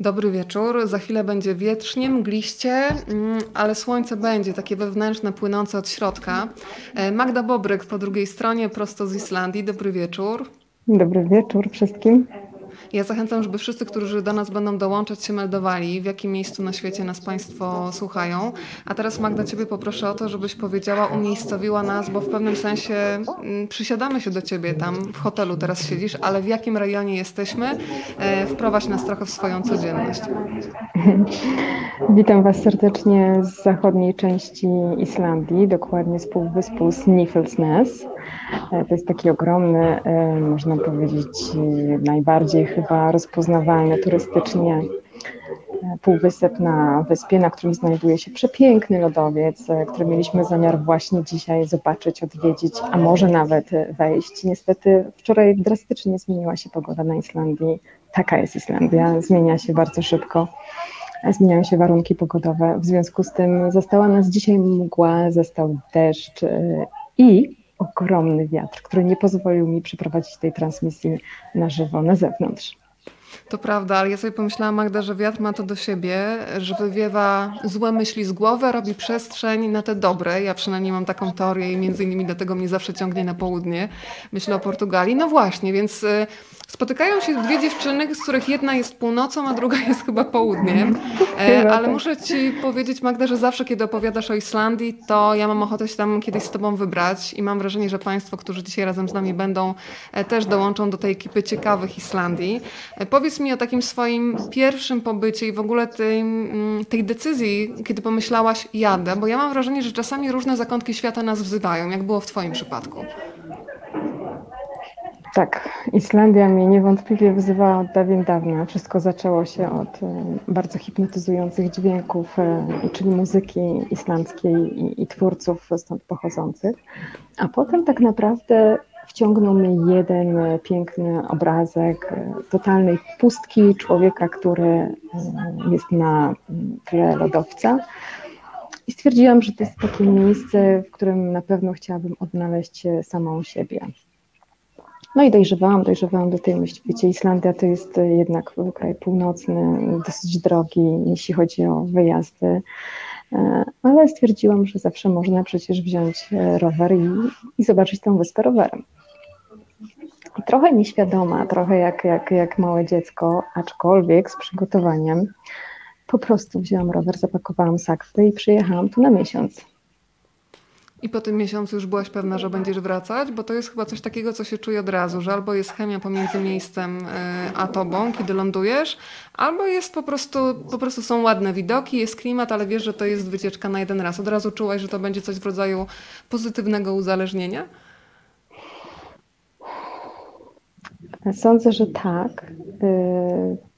Dobry wieczór. Za chwilę będzie wietrznie, mgliście, mm, ale słońce będzie takie wewnętrzne, płynące od środka. E, Magda Bobryk po drugiej stronie, prosto z Islandii. Dobry wieczór. Dobry wieczór wszystkim. Ja zachęcam, żeby wszyscy, którzy do nas będą dołączać, się meldowali, w jakim miejscu na świecie nas Państwo słuchają. A teraz Magda, Ciebie poproszę o to, żebyś powiedziała, umiejscowiła nas, bo w pewnym sensie mm, przysiadamy się do Ciebie tam w hotelu, teraz siedzisz, ale w jakim rejonie jesteśmy? E, wprowadź nas trochę w swoją codzienność. Witam Was serdecznie z zachodniej części Islandii, dokładnie z półwyspu Snæfellsnes. E, to jest taki ogromny, e, można powiedzieć, najbardziej chyba rozpoznawalny turystycznie e, półwysep na wyspie, na którym znajduje się przepiękny lodowiec, który mieliśmy zamiar właśnie dzisiaj zobaczyć, odwiedzić, a może nawet wejść. Niestety wczoraj drastycznie zmieniła się pogoda na Islandii. Taka jest Islandia, zmienia się bardzo szybko zmieniają się warunki pogodowe. W związku z tym została nas dzisiaj mgła, został deszcz i ogromny wiatr, który nie pozwolił mi przeprowadzić tej transmisji na żywo na zewnątrz. To prawda, ale ja sobie pomyślałam, Magda, że wiatr ma to do siebie, że wywiewa złe myśli z głowy, robi przestrzeń na te dobre. Ja przynajmniej mam taką teorię i między innymi dlatego mnie zawsze ciągnie na południe. Myślę o Portugalii. No właśnie, więc y, Spotykają się dwie dziewczyny, z których jedna jest północą, a druga jest chyba południem. E, ale muszę ci powiedzieć, Magda, że zawsze, kiedy opowiadasz o Islandii, to ja mam ochotę się tam kiedyś z tobą wybrać i mam wrażenie, że państwo, którzy dzisiaj razem z nami będą, e, też dołączą do tej ekipy ciekawych Islandii. E, powiedz mi o takim swoim pierwszym pobycie i w ogóle tej, mm, tej decyzji, kiedy pomyślałaś jadę, bo ja mam wrażenie, że czasami różne zakątki świata nas wzywają. Jak było w twoim przypadku? Tak, Islandia mnie niewątpliwie wzywała od dawien dawna. Wszystko zaczęło się od e, bardzo hipnotyzujących dźwięków, e, czyli muzyki islandzkiej i, i twórców stąd pochodzących. A potem tak naprawdę wciągnął mnie jeden e, piękny obrazek totalnej pustki człowieka, który jest na tle lodowca. I stwierdziłam, że to jest takie miejsce, w którym na pewno chciałabym odnaleźć samą siebie. No i dojrzewałam, dojrzewałam do tej myśli. Wiecie, Islandia to jest jednak kraj północny, dosyć drogi, jeśli chodzi o wyjazdy, e, ale stwierdziłam, że zawsze można przecież wziąć e, rower i, i zobaczyć tę wyspę rowerem. Trochę nieświadoma, trochę jak, jak, jak małe dziecko, aczkolwiek z przygotowaniem, po prostu wzięłam rower, zapakowałam sakwę i przyjechałam tu na miesiąc. I po tym miesiącu już byłaś pewna, że będziesz wracać? Bo to jest chyba coś takiego, co się czuje od razu, że albo jest chemia pomiędzy miejscem e, a tobą, kiedy lądujesz, albo jest po prostu, po prostu są ładne widoki, jest klimat, ale wiesz, że to jest wycieczka na jeden raz. Od razu czułaś, że to będzie coś w rodzaju pozytywnego uzależnienia? Sądzę, że tak. Y,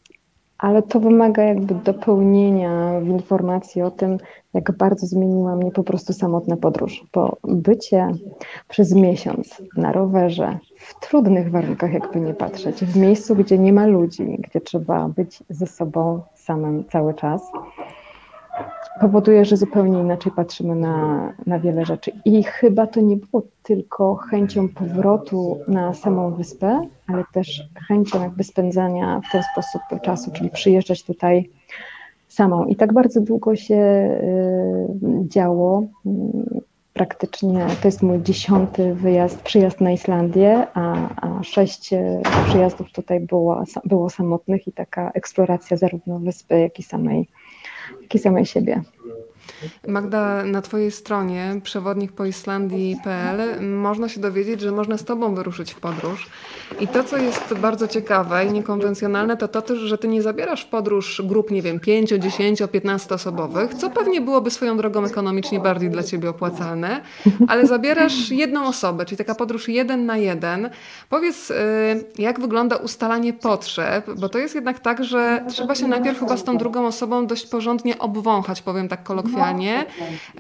ale to wymaga jakby dopełnienia informacji o tym, jak bardzo zmieniła mnie po prostu samotna podróż, bo bycie przez miesiąc na rowerze, w trudnych warunkach, jakby nie patrzeć, w miejscu, gdzie nie ma ludzi, gdzie trzeba być ze sobą samym cały czas, powoduje, że zupełnie inaczej patrzymy na, na wiele rzeczy. I chyba to nie było tylko chęcią powrotu na samą wyspę, ale też chęcią jakby spędzania w ten sposób czasu, czyli przyjeżdżać tutaj samą. I tak bardzo długo się y, działo. Praktycznie to jest mój dziesiąty wyjazd, przyjazd na Islandię, a, a sześć przyjazdów tutaj było, było samotnych i taka eksploracja zarówno wyspy, jak i samej i samej siebie. Magda, na Twojej stronie przewodnikpoislandii.pl można się dowiedzieć, że można z Tobą wyruszyć w podróż. I to, co jest bardzo ciekawe i niekonwencjonalne, to to też, że Ty nie zabierasz w podróż grup, nie wiem, 5, 10, 15 osobowych, co pewnie byłoby swoją drogą ekonomicznie bardziej dla Ciebie opłacalne, ale zabierasz jedną osobę, czyli taka podróż jeden na jeden. Powiedz, y, jak wygląda ustalanie potrzeb, bo to jest jednak tak, że trzeba się najpierw chyba z tą drugą osobą dość porządnie obwąchać, powiem tak kolokwialnie spotkanie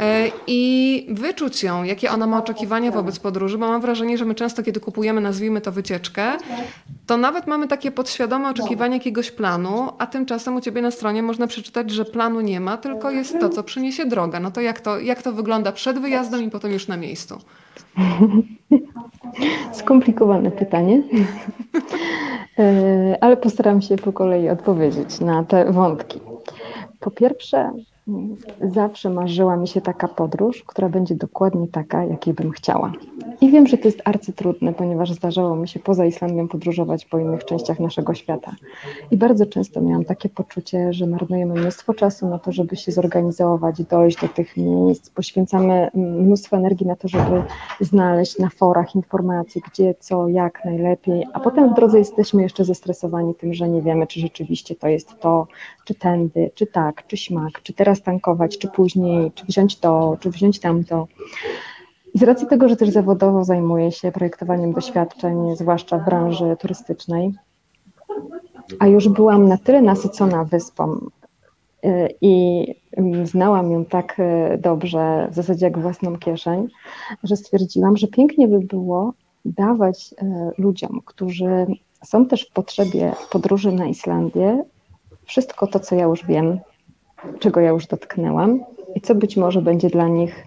e, i wyczuć ją, jakie ona ma oczekiwania wobec podróży, bo mam wrażenie, że my często, kiedy kupujemy, nazwijmy to wycieczkę, to nawet mamy takie podświadome oczekiwanie jakiegoś planu, a tymczasem u Ciebie na stronie można przeczytać, że planu nie ma, tylko jest to, co przyniesie droga. No to jak to, jak to wygląda przed wyjazdem i potem już na miejscu? Skomplikowane pytanie. E, ale postaram się po kolei odpowiedzieć na te wątki. Po pierwsze, Zawsze marzyła mi się taka podróż, która będzie dokładnie taka, jakiej bym chciała. I wiem, że to jest arcytrudne, ponieważ zdarzało mi się poza Islandią podróżować po innych częściach naszego świata. I bardzo często miałam takie poczucie, że marnujemy mnóstwo czasu na to, żeby się zorganizować, dojść do tych miejsc. Poświęcamy mnóstwo energii na to, żeby znaleźć na forach informacje, gdzie, co, jak najlepiej, a potem w drodze jesteśmy jeszcze zestresowani tym, że nie wiemy, czy rzeczywiście to jest to, czy tędy, czy tak, czy śmak, czy teraz tankować, czy później, czy wziąć to, czy wziąć tamto. I z racji tego, że też zawodowo zajmuję się projektowaniem doświadczeń, zwłaszcza w branży turystycznej, a już byłam na tyle nasycona wyspą y, i znałam ją tak y, dobrze, w zasadzie jak własną kieszeń, że stwierdziłam, że pięknie by było dawać y, ludziom, którzy są też w potrzebie podróży na Islandię, wszystko to, co ja już wiem, czego ja już dotknęłam i co być może będzie dla nich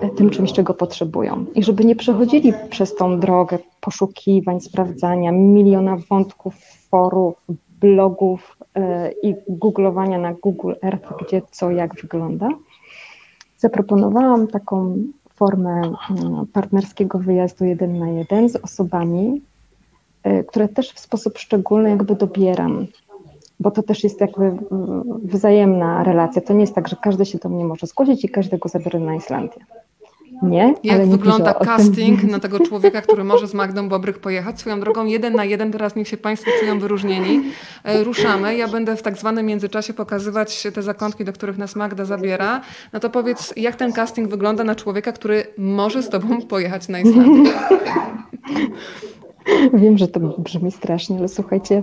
e, tym czymś, czego potrzebują. I żeby nie przechodzili przez tą drogę poszukiwań, sprawdzania, miliona wątków, forów, blogów yy, i googlowania na Google Earth, gdzie co, jak wygląda, zaproponowałam taką formę yy, partnerskiego wyjazdu jeden na jeden z osobami, yy, które też w sposób szczególny jakby dobieram bo to też jest jakby mm, wzajemna relacja. To nie jest tak, że każdy się do mnie może zgodzić i każdego zabiorę na Islandię. Nie, Jak wygląda casting na tego człowieka, który może z Magdą Bobrych pojechać? Swoją drogą jeden na jeden, teraz niech się Państwo czują wyróżnieni. E, ruszamy. Ja będę w tak zwanym międzyczasie pokazywać te zakątki, do których nas Magda zabiera. No to powiedz, jak ten casting wygląda na człowieka, który może z Tobą pojechać na Islandię? Wiem, że to brzmi strasznie, ale słuchajcie,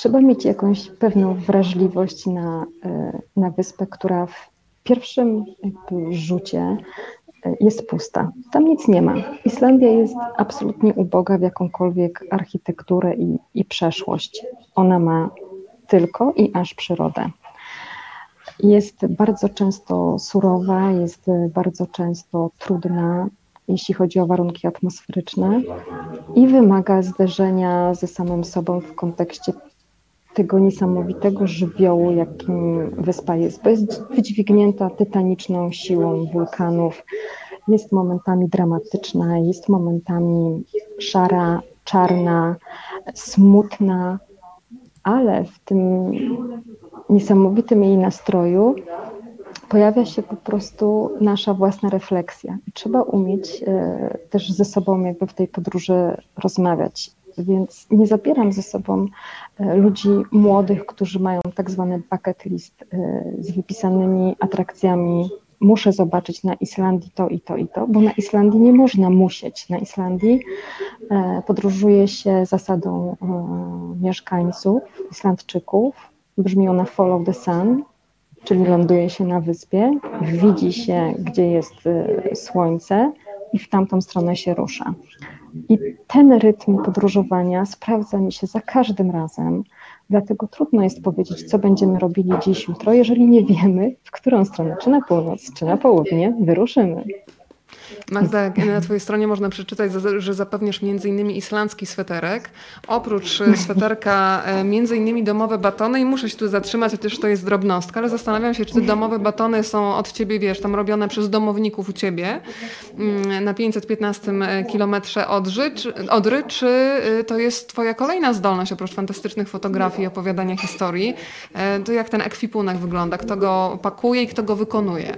trzeba mieć jakąś pewną wrażliwość na, e, na wyspę, która w pierwszym rzucie e, jest pusta. Tam nic nie ma. Islandia jest absolutnie uboga w jakąkolwiek architekturę i, i przeszłość. Ona ma tylko i aż przyrodę. Jest bardzo często surowa, jest bardzo często trudna, jeśli chodzi o warunki atmosferyczne i wymaga zderzenia ze samym sobą w kontekście tego niesamowitego żywiołu, jakim wyspa jest, bo jest wydźwignięta tytaniczną siłą wulkanów. Jest momentami dramatyczna, jest momentami szara, czarna, smutna, ale w tym niesamowitym jej nastroju pojawia się po prostu nasza własna refleksja. trzeba umieć e, też ze sobą jakby w tej podróży rozmawiać więc nie zabieram ze sobą ludzi młodych, którzy mają tak zwany bucket list e, z wypisanymi atrakcjami. Muszę zobaczyć na Islandii to i to i to, bo na Islandii nie można musieć. Na Islandii e, podróżuje się zasadą mieszkańców, Islandczyków. Brzmi ona follow the sun, czyli ląduje się na wyspie, widzi się, gdzie jest słońce i w tamtą stronę się rusza. I ten rytm podróżowania sprawdza mi się za każdym razem, dlatego trudno jest powiedzieć, co będziemy robili dziś, jutro, jeżeli nie wiemy, w którą stronę, czy na północ, czy na południe, wyruszymy. Magda, na Twojej stronie można przeczytać, że zapewniasz m.in. islandzki sweterek. Oprócz e, sweterka e, m.in. domowe batony i muszę się tu zatrzymać, chociaż to jest drobnostka, ale zastanawiam się, czy te domowe batony są od Ciebie, wiesz, tam robione przez domowników u Ciebie mm, na 515 e, kilometrze Odry, Odry, czy to jest Twoja kolejna zdolność, oprócz fantastycznych fotografii i opowiadania historii? To jak ten ekwipunek wygląda? Kto go pakuje i kto go wykonuje?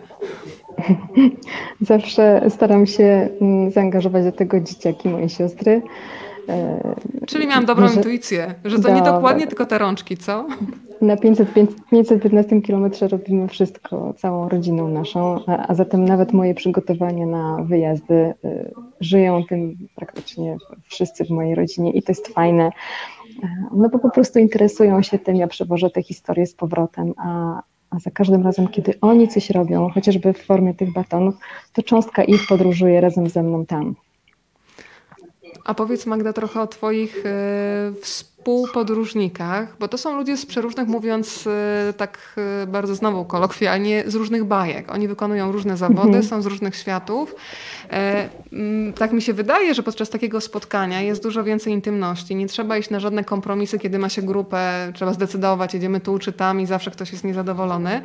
Zawsze staram się mm, zaangażować do tego dzieciaki, moje siostry. E, Czyli miałam dobrą Może... intuicję, że to nie dokładnie tylko te rączki, co? Na 500, 515 kilometrze robimy wszystko, całą rodziną naszą, a, a, zatem nawet moje przygotowania na wyjazdy y, żyją tym praktycznie wszyscy w mojej rodzinie i to jest fajne, e, no bo po prostu interesują się tym, ja przewożę te historie z powrotem, a, a za każdym razem, kiedy oni coś robią, chociażby w formie tych batonów, to cząstka ich podróżuje razem ze mną tam. A powiedz Magda trochę o Twoich e, współpodróżnikach, bo to są ludzie z przeróżnych, mówiąc e, tak e, bardzo znowu kolokwialnie, z różnych bajek. Oni wykonują różne zawody, mhm. są z różnych światów. Tak mi się wydaje, że podczas takiego spotkania jest dużo więcej intymności. Nie trzeba iść na żadne kompromisy, kiedy ma się grupę, trzeba zdecydować, jedziemy tu czy tam i zawsze ktoś jest niezadowolony.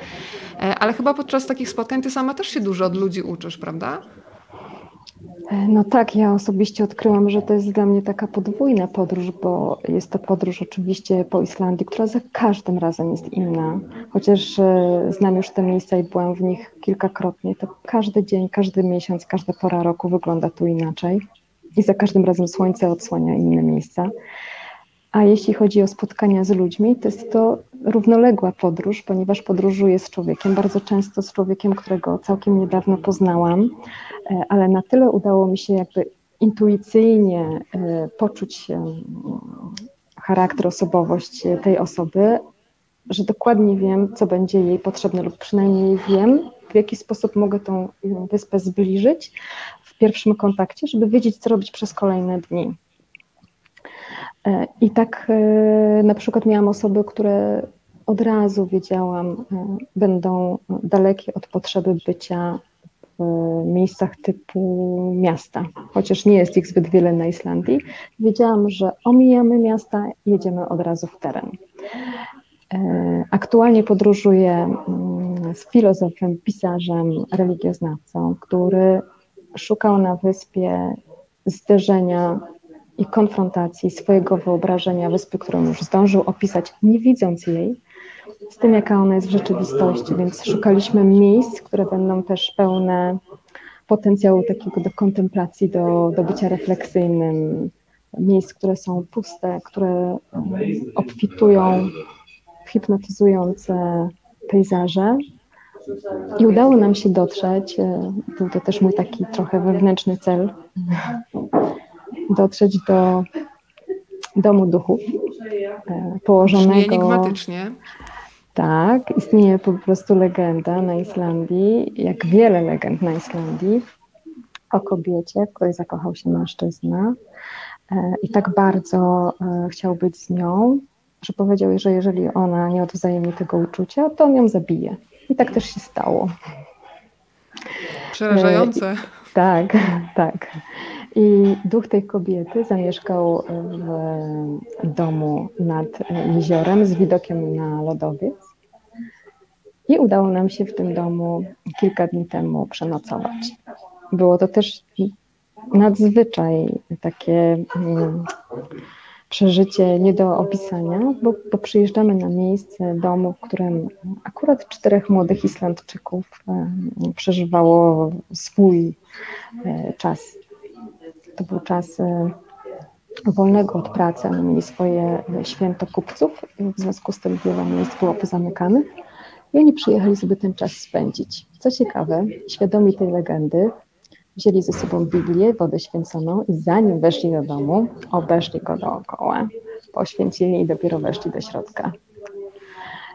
Ale chyba podczas takich spotkań ty sama też się dużo od ludzi uczysz, prawda? No tak, ja osobiście odkryłam, że to jest dla mnie taka podwójna podróż, bo jest to podróż oczywiście po Islandii, która za każdym razem jest inna. Chociaż e, znam już te miejsca i byłam w nich kilkakrotnie, to każdy dzień, każdy miesiąc, każda pora roku wygląda tu inaczej. I za każdym razem słońce odsłania inne miejsca. A jeśli chodzi o spotkania z ludźmi, to jest to równoległa podróż, ponieważ podróżuję z człowiekiem, bardzo często z człowiekiem, którego całkiem niedawno poznałam, e, ale na tyle udało mi się jakby intuicyjnie e, poczuć charakter, osobowość tej osoby, że dokładnie wiem, co będzie jej potrzebne, lub przynajmniej wiem, w jaki sposób mogę tą wyspę zbliżyć w pierwszym kontakcie, żeby wiedzieć, co robić przez kolejne dni. E, I tak e, na przykład miałam osoby, które od razu wiedziałam, e, będą dalekie od potrzeby bycia miejscach typu miasta, chociaż nie jest ich zbyt wiele na Islandii. Wiedziałam, że omijamy miasta, jedziemy od razu w teren. Aktualnie podróżuję mm, z filozofem, pisarzem, religioznawcą, który szukał na wyspie zderzenia i konfrontacji swojego wyobrażenia wyspy, którą już zdążył opisać, nie widząc jej, z tym, jaka ona jest w rzeczywistości. Więc szukaliśmy miejsc, które będą też pełne potencjału takiego do kontemplacji, do, do bycia refleksyjnym, miejsc, które są puste, które obfitują w hipnotyzujące pejzaże. I udało nam się dotrzeć, e, był to też mój taki trochę wewnętrzny cel, dotrzeć do domu duchów e, położonego. Brzmi enigmatycznie. Tak, istnieje po prostu legenda na Islandii, jak wiele legend na Islandii, o kobiecie, w której zakochał się mężczyzna e, i tak bardzo e, chciał być z nią, że powiedział, że jeżeli ona nie odwzajemni tego uczucia, to on ją zabije. I tak też się stało. Przerażające. Tak, tak. I duch tej kobiety zamieszkał w domu nad jeziorem z widokiem na lodowiec. I udało nam się w tym domu kilka dni temu przenocować. Było to też nadzwyczaj takie mm, przeżycie nie do opisania, bo, bo przyjeżdżamy na miejsce domu, w którym akurat czterech młodych Islandczyków przeżywało swój e, czas to był czas e, wolnego od pracy, oni mieli swoje święto kupców, w związku z tym wiele miejsc było pozamykanych i oni przyjechali sobie ten czas spędzić. Co ciekawe, świadomi tej legendy, wzięli ze sobą Biblię, wodę święconą i zanim weszli do domu, obeszli go dookoła, poświęcili i dopiero weszli do środka.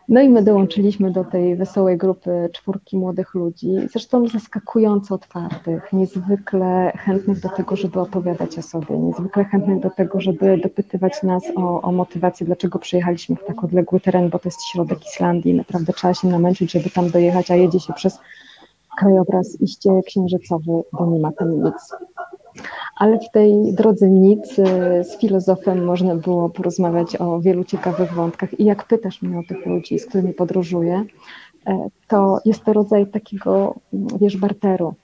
No i my dołączyliśmy do tej wesołej grupy czwórki młodych ludzi, zresztą zaskakująco otwartych, niezwykle chętnych do tego, żeby opowiadać o sobie, niezwykle chętnych do tego, żeby dopytywać nas o, o motywację, dlaczego przyjechaliśmy w tak odległy teren, bo to jest środek Islandii, naprawdę trzeba się namęczyć, żeby tam dojechać, a jedzie się przez krajobraz iście księżycowy, bo nie ma tam nic. Ale w tej drodze nic y, z filozofem można było porozmawiać o wielu ciekawych wątkach. I jak pytasz mnie o tych ludzi, z którymi podróżuję, e, to jest to rodzaj takiego, wiesz, barteru.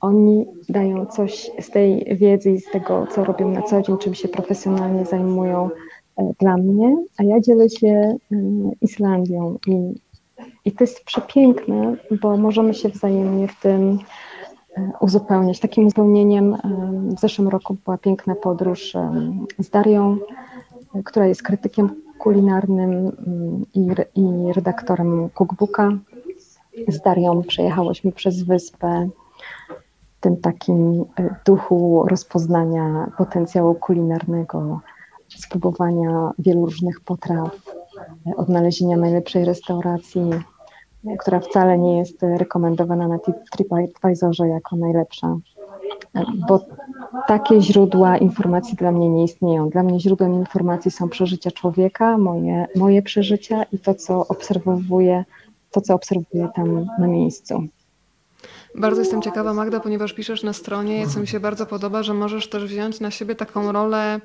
Oni dają coś z tej wiedzy i z tego, co robią na co dzień, czym się profesjonalnie zajmują e, dla mnie, a ja dzielę się y, Islandią. I, i to jest przepiękne, bo możemy się wzajemnie w tym uzupełniać. Takim uzupełnieniem w zeszłym roku była piękna podróż z Darią, która jest krytykiem kulinarnym i, i redaktorem cookbooka. Z Darią przejechałyśmy przez wyspę w tym takim e, duchu rozpoznania potencjału kulinarnego, spróbowania wielu różnych potraw, e, odnalezienia najlepszej restauracji, która wcale nie jest rekomendowana na TripAdvisorze jako najlepsza, bo takie źródła informacji dla mnie nie istnieją. Dla mnie źródłem informacji są przeżycia człowieka, moje, moje przeżycia i to, co obserwuję, to, co obserwuję tam na miejscu. Bardzo jestem ciekawa, Magda, ponieważ piszesz na stronie, co mi się bardzo podoba, że możesz też wziąć na siebie taką rolę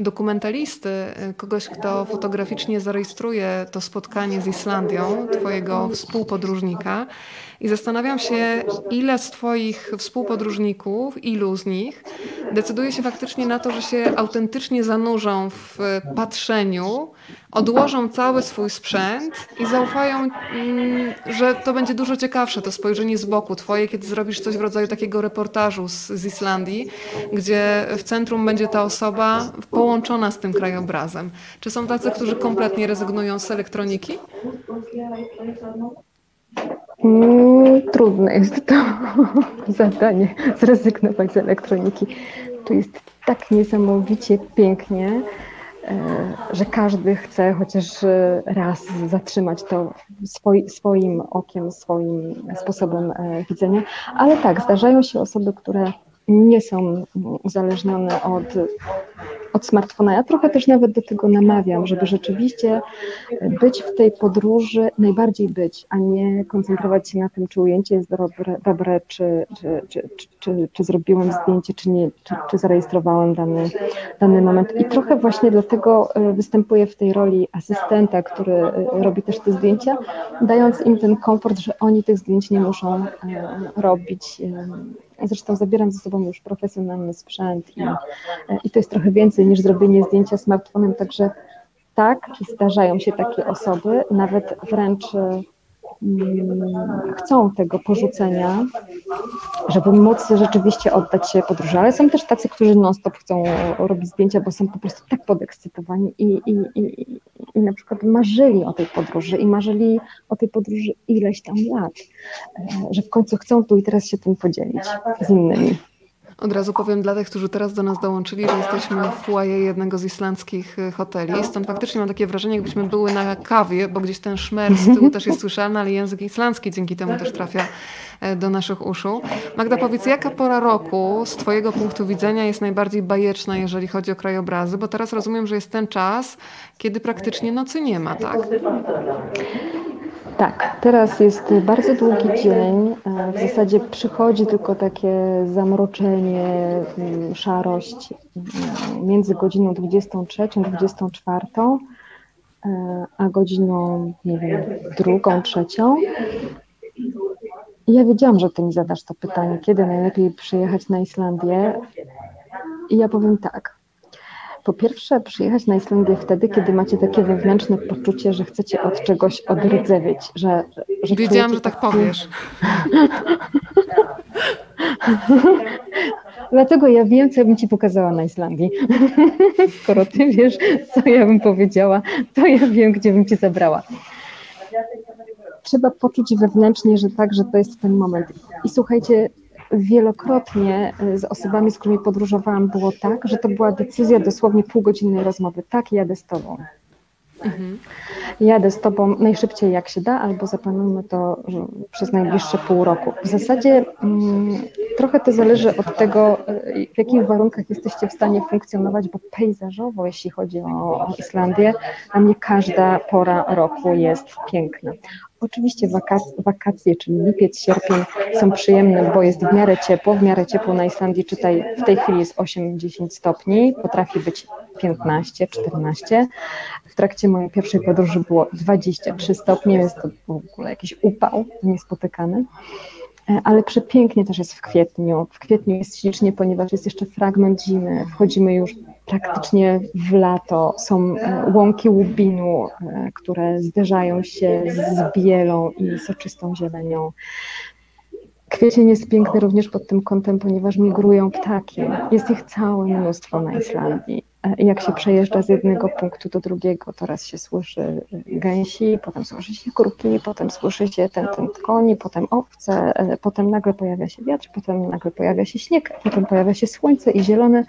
dokumentalisty, kogoś, kto fotograficznie zarejestruje to spotkanie z Islandią, twojego współpodróżnika. I zastanawiam się, ile z Twoich współpodróżników, ilu z nich decyduje się faktycznie na to, że się autentycznie zanurzą w patrzeniu, odłożą cały swój sprzęt i zaufają, mm, że to będzie dużo ciekawsze, to spojrzenie z boku Twoje, kiedy zrobisz coś w rodzaju takiego reportażu z, z Islandii, gdzie w centrum będzie ta osoba połączona z tym krajobrazem. Czy są tacy, którzy kompletnie rezygnują z elektroniki? Mm, trudne jest to zadanie, zrezygnować z elektroniki. Tu jest tak niesamowicie pięknie, e, że każdy chce chociaż e, raz zatrzymać to swoim okiem, swoim sposobem e, widzenia. Ale tak, zdarzają się osoby, które nie są uzależnione od od smartfona. Ja trochę też nawet do tego namawiam, żeby rzeczywiście być w tej podróży, najbardziej być, a nie koncentrować się na tym, czy ujęcie jest dobre, dobre czy, czy, czy, czy, czy zrobiłem zdjęcie, czy nie, czy, czy zarejestrowałem dany, dany moment. I trochę właśnie dlatego e, występuję w tej roli asystenta, który e, robi też te zdjęcia, dając im ten komfort, że oni tych zdjęć nie muszą e, robić Zresztą zabieram ze sobą już profesjonalny sprzęt i, i to jest trochę więcej niż zrobienie zdjęcia smartfonem, także tak, zdarzają się takie osoby, nawet wręcz mm, chcą tego porzucenia, żeby móc rzeczywiście oddać się podróży. Ale są też tacy, którzy non-stop chcą robić zdjęcia, bo są po prostu tak podekscytowani i, i, i, i na przykład marzyli o tej podróży i marzyli o tej podróży ileś tam lat, e, że w końcu chcą tu i teraz się tym podzielić z innymi. Od razu powiem dla tych, którzy teraz do nas dołączyli, że jesteśmy w foyer jednego z islandzkich e, hoteli. Stąd faktycznie mam takie wrażenie, jakbyśmy były na kawie, bo gdzieś ten szmer z tyłu też jest słyszalny, ale język islandzki dzięki temu też trafia e, do naszych uszu. Magda, powiedz, jaka pora roku z Twojego punktu widzenia jest najbardziej bajeczna, jeżeli chodzi o krajobrazy? Bo teraz rozumiem, że jest ten czas, kiedy praktycznie nocy nie ma, tak? Tak, teraz jest bardzo długi dzień. E, w zasadzie przychodzi tylko takie zamroczenie, mm, szarość mm, między godziną 23 a 24, a godziną, nie wiem, drugą, trzecią. I ja wiedziałam, że ty mi zadasz to pytanie, kiedy najlepiej przyjechać na Islandię. I ja powiem tak, po pierwsze, przyjechać na Islandię wtedy, kiedy macie takie wewnętrzne poczucie, że chcecie od czegoś odrdzewieć, że, że Wiedziałam, że tak powiesz. Dlatego ja wiem, co ja bym ci pokazała na Islandii. Skoro ty wiesz, co ja bym powiedziała, to ja wiem, gdzie bym cię zabrała. Trzeba poczuć wewnętrznie, że tak, że to jest ten moment. I słuchajcie, wielokrotnie e, z osobami, z którymi podróżowałam, było tak, że to była decyzja dosłownie półgodzinnej rozmowy. Tak, jadę z tobą. Mhm. Jadę z tobą najszybciej jak się da, albo zaplanujmy to przez najbliższe pół roku. W zasadzie mm, trochę to zależy od tego, e, w jakich warunkach jesteście w stanie funkcjonować, bo pejzażowo, jeśli chodzi o, o Islandię, dla mnie każda pora roku jest piękna. Oczywiście wakacje, czyli lipiec, sierpień są przyjemne, bo jest w miarę ciepło. W miarę ciepło na Islandii, czytaj, w tej chwili jest 8-10 stopni, potrafi być 15, 14. W trakcie mojej pierwszej podróży było 23 stopnie, więc to w ogóle jakiś upał niespotykany. E, ale przepięknie też jest w kwietniu. W kwietniu jest ślicznie, ponieważ jest jeszcze fragment zimy. Wchodzimy już praktycznie w lato. Są e, łąki łubinu, e, które zderzają się z bielą i soczystą zielenią. Kwiecień jest piękny również pod tym kątem, ponieważ migrują ptaki. Jest ich całe mnóstwo na Islandii. E, jak się przejeżdża z jednego punktu do drugiego, to raz się słyszy gęsi, potem słyszy się kurki, potem słyszy się ten, ten koni, potem owce, e, potem nagle pojawia się wiatr, potem nagle pojawia się śnieg, potem pojawia się słońce i zielone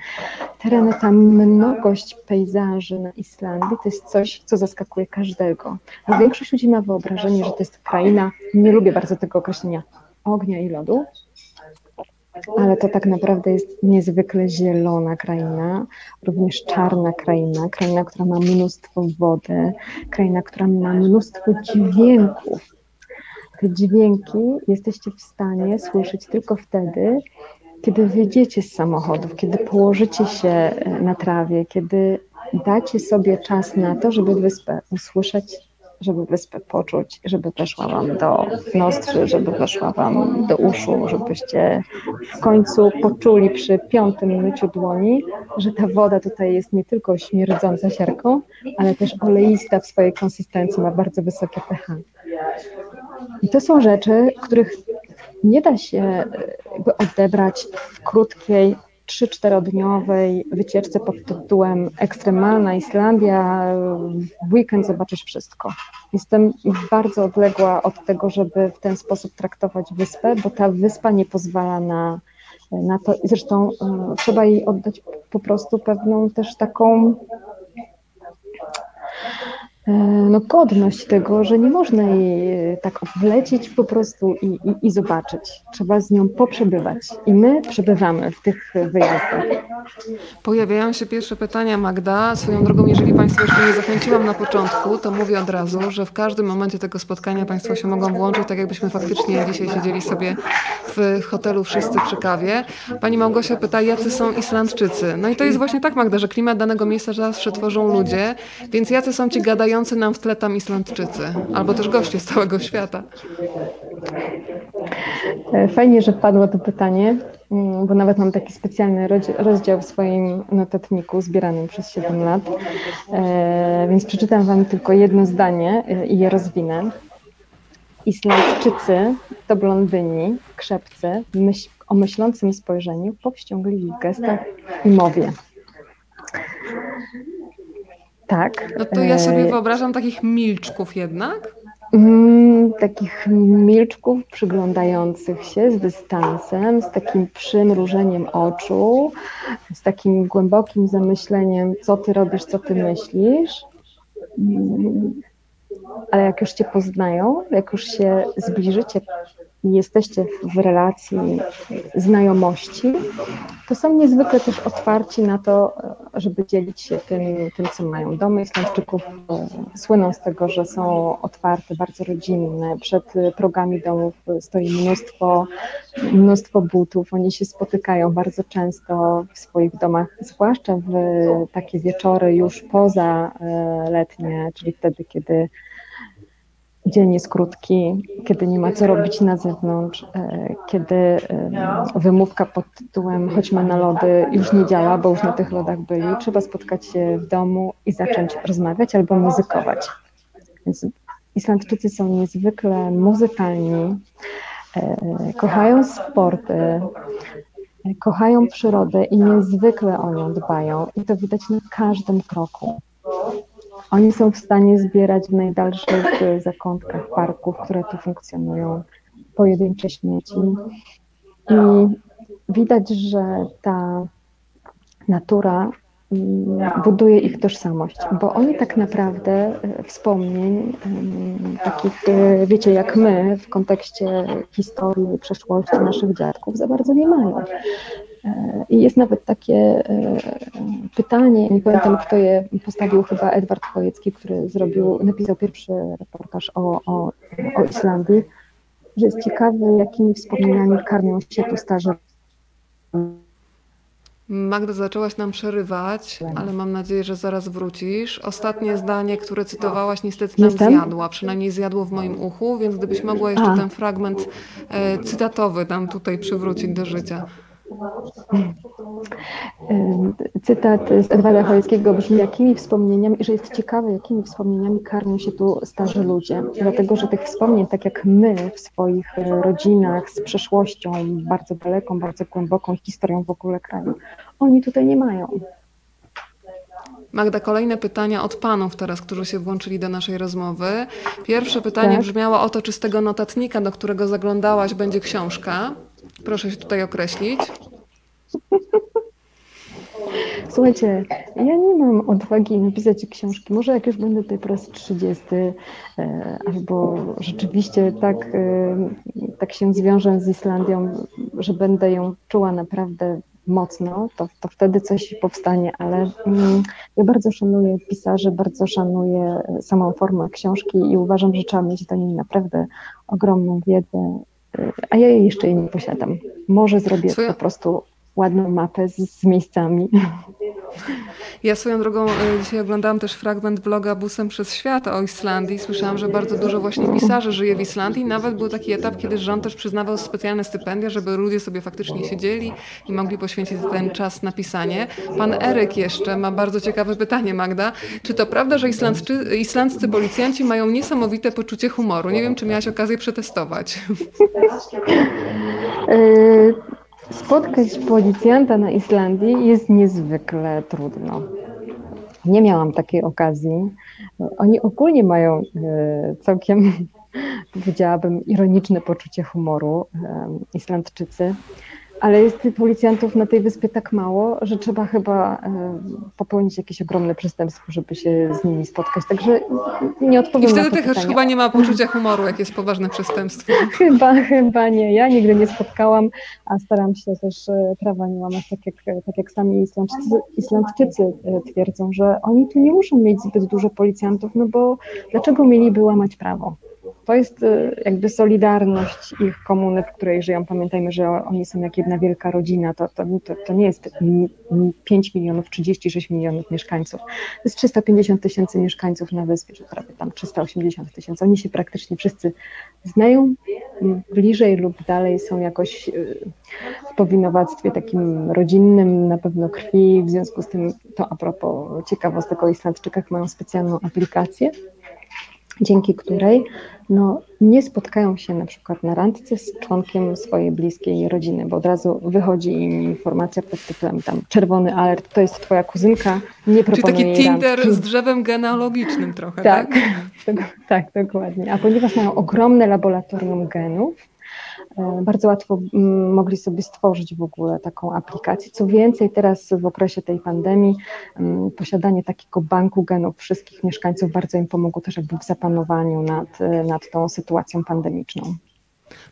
tereny. Ta mnogość pejzaży na Islandii to jest coś, co zaskakuje każdego. Bo większość ludzi ma wyobrażenie, że to jest kraina, nie lubię bardzo tego określenia, ognia i lodu, ale to tak naprawdę jest niezwykle zielona kraina, również czarna kraina, kraina, która ma mnóstwo wody, kraina, która ma mnóstwo dźwięków. Te dźwięki jesteście w stanie słyszeć tylko wtedy, kiedy wyjdziecie z samochodów, kiedy położycie się na trawie, kiedy dacie sobie czas na to, żeby wyspę usłyszeć żeby wyspę poczuć, żeby weszła Wam do nostrzy, żeby weszła Wam do uszu, żebyście w końcu poczuli przy piątym myciu dłoni, że ta woda tutaj jest nie tylko śmierdząca siarką, ale też oleista w swojej konsystencji, ma bardzo wysokie pH. I to są rzeczy, których nie da się odebrać w krótkiej, 3-4-dniowej wycieczce pod tytułem Ekstremalna Islandia, w weekend zobaczysz wszystko. Jestem bardzo odległa od tego, żeby w ten sposób traktować wyspę, bo ta wyspa nie pozwala na, na to. Zresztą e, trzeba jej oddać po prostu pewną też taką no, godność tego, że nie można jej e, tak wlecieć po prostu i, i, i, zobaczyć. Trzeba z nią poprzebywać. I my przebywamy w tych wyjazdach. Pojawiają się pierwsze pytania, Magda. Swoją drogą, jeżeli Państwa jeszcze nie zachęciłam na początku, to mówię od razu, że w każdym momencie tego spotkania Państwo się mogą włączyć, tak jakbyśmy faktycznie dzisiaj siedzieli sobie w hotelu wszyscy przy kawie. Pani Małgosia pyta, jacy są Islandczycy? No i to jest właśnie tak, Magda, że klimat danego miejsca zawsze tworzą ludzie, więc jacy są ci gadający grający nam w tle tam Islandczycy, albo też goście z całego świata. Fajnie, że padło to pytanie, mm, bo nawet mam taki specjalny rozdział w swoim notatniku zbieranym przez 7 lat, e, więc przeczytam Wam tylko jedno zdanie e, i je rozwinę. Islandczycy to blondyni, krzepcy, myśl, o myślącym spojrzeniu, powściągliwych gestach i mowie. Tak. No to ja sobie e, wyobrażam takich milczków jednak. Mm, takich milczków przyglądających się z dystansem, z takim przymrużeniem oczu, z takim głębokim zamyśleniem, co ty robisz, co ty myślisz. Mm, ale jak już cię poznają, jak już się zbliżycie jesteście w relacji znajomości, to są niezwykle też otwarci na to, żeby dzielić się tym, tym co mają. Domy Islandczyków słyną z tego, że są otwarte, bardzo rodzinne. Przed progami domów stoi mnóstwo, mnóstwo butów. Oni się spotykają bardzo często w swoich domach, zwłaszcza w takie wieczory już poza e, letnie, czyli wtedy, kiedy dzień jest krótki, kiedy nie ma co robić na zewnątrz, e, kiedy e, wymówka pod tytułem chodźmy na lody już nie działa, bo już na tych lodach byli, trzeba spotkać się w domu i zacząć rozmawiać albo muzykować. Więc Islandczycy są niezwykle muzykalni, e, kochają sporty, kochają przyrodę i niezwykle o nią dbają i to widać na każdym kroku. Oni są w stanie zbierać w najdalszych e, zakątkach parków, które tu funkcjonują, pojedyncze śmieci. I widać, że ta natura buduje ich tożsamość, bo oni tak naprawdę e, wspomnień takich, e, wiecie, jak my w kontekście historii, przeszłości naszych dziadków za bardzo nie mają. I jest nawet takie e, pytanie, nie pamiętam kto je postawił, chyba Edward Chojecki, który zrobił, napisał pierwszy reportaż o, o, o Islandii, że jest ciekawy, jakimi wspomnieniami karmią się tu starzy Magda, zaczęłaś nam przerywać, ale mam nadzieję, że zaraz wrócisz. Ostatnie zdanie, które cytowałaś, niestety nam Jestem? zjadła, przynajmniej zjadło w moim uchu, więc gdybyś mogła jeszcze A. ten fragment e, cytatowy nam tutaj przywrócić do życia. Cytat z Edwarda Chojeckiego brzmi, jakimi wspomnieniami, że jest ciekawe, jakimi wspomnieniami karmią się tu starzy ludzie. Dlatego, że tych wspomnień, tak jak my w swoich e, rodzinach z przeszłością bardzo daleką, bardzo głęboką historią w ogóle kraju, oni tutaj nie mają. Magda, kolejne pytania od panów teraz, którzy się włączyli do naszej rozmowy. Pierwsze pytanie tak. brzmiało o to, czy z tego notatnika, do którego zaglądałaś, będzie książka. Proszę się tutaj określić. Słuchajcie, ja nie mam odwagi napisać książki. Może jak już będę tutaj po raz 30, e, albo rzeczywiście tak, e, tak się zwiążę z Islandią, że będę ją czuła naprawdę mocno, to, to wtedy coś powstanie, ale mm, ja bardzo szanuję pisarzy, bardzo szanuję samą formę książki i uważam, że trzeba mieć do niej naprawdę ogromną wiedzę, e, a ja jej jeszcze jej nie posiadam. Może zrobię Swoja... po prostu ładną mapę z, z miejscami. Ja swoją drogą e, dzisiaj oglądałam też fragment bloga Busem przez świat o Islandii. Słyszałam, że bardzo dużo właśnie pisarzy żyje w Islandii. Nawet był taki etap, kiedy rząd też przyznawał specjalne stypendia, żeby ludzie sobie faktycznie siedzieli i mogli poświęcić ten czas na pisanie. Pan Eryk jeszcze ma bardzo ciekawe pytanie, Magda. Czy to prawda, że islandzcy, islandzcy policjanci mają niesamowite poczucie humoru? Nie wiem, czy miałaś okazję przetestować. Spotkać policjanta na Islandii jest niezwykle trudno. Nie miałam takiej okazji. Oni ogólnie mają e, całkiem, powiedziałabym, ironiczne poczucie humoru, e, Islandczycy ale jest policjantów na tej wyspie tak mało, że trzeba chyba e, popełnić jakieś ogromne przestępstwo, żeby się z nimi spotkać. Także nie odpowiem I wtedy na to też chyba nie ma poczucia humoru, jak jest poważne przestępstwo. Chyba, chyba nie. Ja nigdy nie spotkałam, a staram się też e, prawa nie łamać, tak jak, tak jak sami Islandczycy, Islandczycy e, twierdzą, że oni tu nie muszą mieć zbyt dużo policjantów, no bo dlaczego mieliby łamać prawo? To jest y, jakby solidarność ich komuny, w której żyją. Pamiętajmy, że oni są jak jedna wielka rodzina. To, to, to, to nie jest 5 milionów, 36 milionów mieszkańców. To jest 350 tysięcy mieszkańców na wyspie, czy prawie tam 380 tysięcy. Oni się praktycznie wszyscy znają bliżej lub dalej, są jakoś y, w powinowactwie takim rodzinnym, na pewno krwi. W związku z tym, to a propos ciekawostek o Islandczykach, mają specjalną aplikację, dzięki której no, nie spotkają się na przykład na randce z członkiem swojej bliskiej rodziny, bo od razu wychodzi im informacja pod tytułem tam czerwony alert, to jest twoja kuzynka, nie proponuję Czyli taki Tinder randki. z drzewem genealogicznym trochę, tak? Tak, tak, dokładnie. A ponieważ mają ogromne laboratorium genów, bardzo łatwo mm, mogli sobie stworzyć w ogóle taką aplikację. Co więcej, teraz w okresie tej pandemii mm, posiadanie takiego banku genów wszystkich mieszkańców bardzo im pomogło też jakby w zapanowaniu nad, nad tą sytuacją pandemiczną.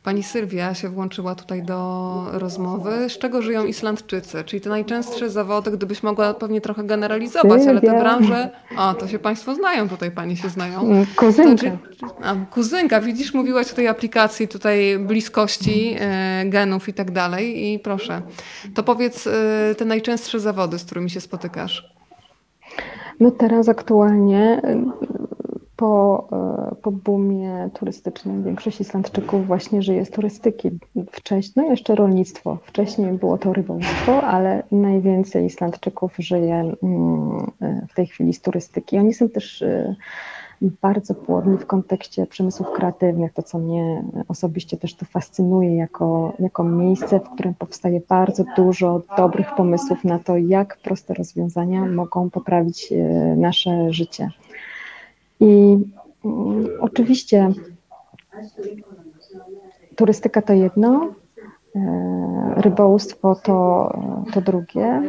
Pani Sylwia się włączyła tutaj do rozmowy. Z czego żyją Islandczycy? Czyli te najczęstsze zawody, gdybyś mogła pewnie trochę generalizować, ale te branże, o, to się Państwo znają, tutaj Pani się znają. Mm, kuzynka. To, a, kuzynka, widzisz, mówiłaś o tej aplikacji tutaj bliskości e, genów i tak dalej i proszę, to powiedz e, te najczęstsze zawody, z którymi się spotykasz. No teraz aktualnie po, e, po boomie turystycznym większość Islandczyków właśnie żyje z turystyki. Wcześniej, no jeszcze rolnictwo. Wcześniej było to rybołówstwo, ale najwięcej Islandczyków żyje mm, e, w tej chwili z turystyki. Oni są też e, bardzo płodni w kontekście przemysłów kreatywnych, to co mnie osobiście też tu fascynuje jako, jako miejsce, w którym powstaje bardzo dużo dobrych pomysłów na to, jak proste rozwiązania mogą poprawić nasze życie. I mm, oczywiście turystyka to jedno, e, rybołówstwo to, to drugie.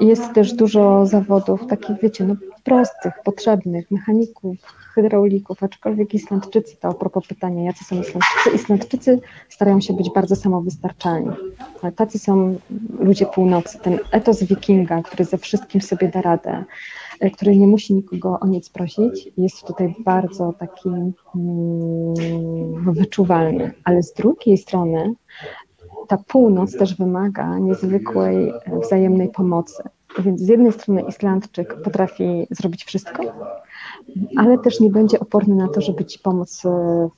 Jest też dużo zawodów takich, wiecie, no prostych, potrzebnych, mechaników, hydraulików, aczkolwiek Islandczycy, to a propos pytania, jacy są Islandczycy, Islandczycy starają się być bardzo samowystarczalni. Tacy są ludzie północy, ten etos wikinga, który ze wszystkim sobie da radę, który nie musi nikogo o nic prosić, jest tutaj bardzo taki mm, wyczuwalny. Ale z drugiej strony ta północ też wymaga niezwykłej e, wzajemnej pomocy. Więc z jednej strony Islandczyk potrafi zrobić wszystko, ale też nie będzie oporny na to, żeby ci pomóc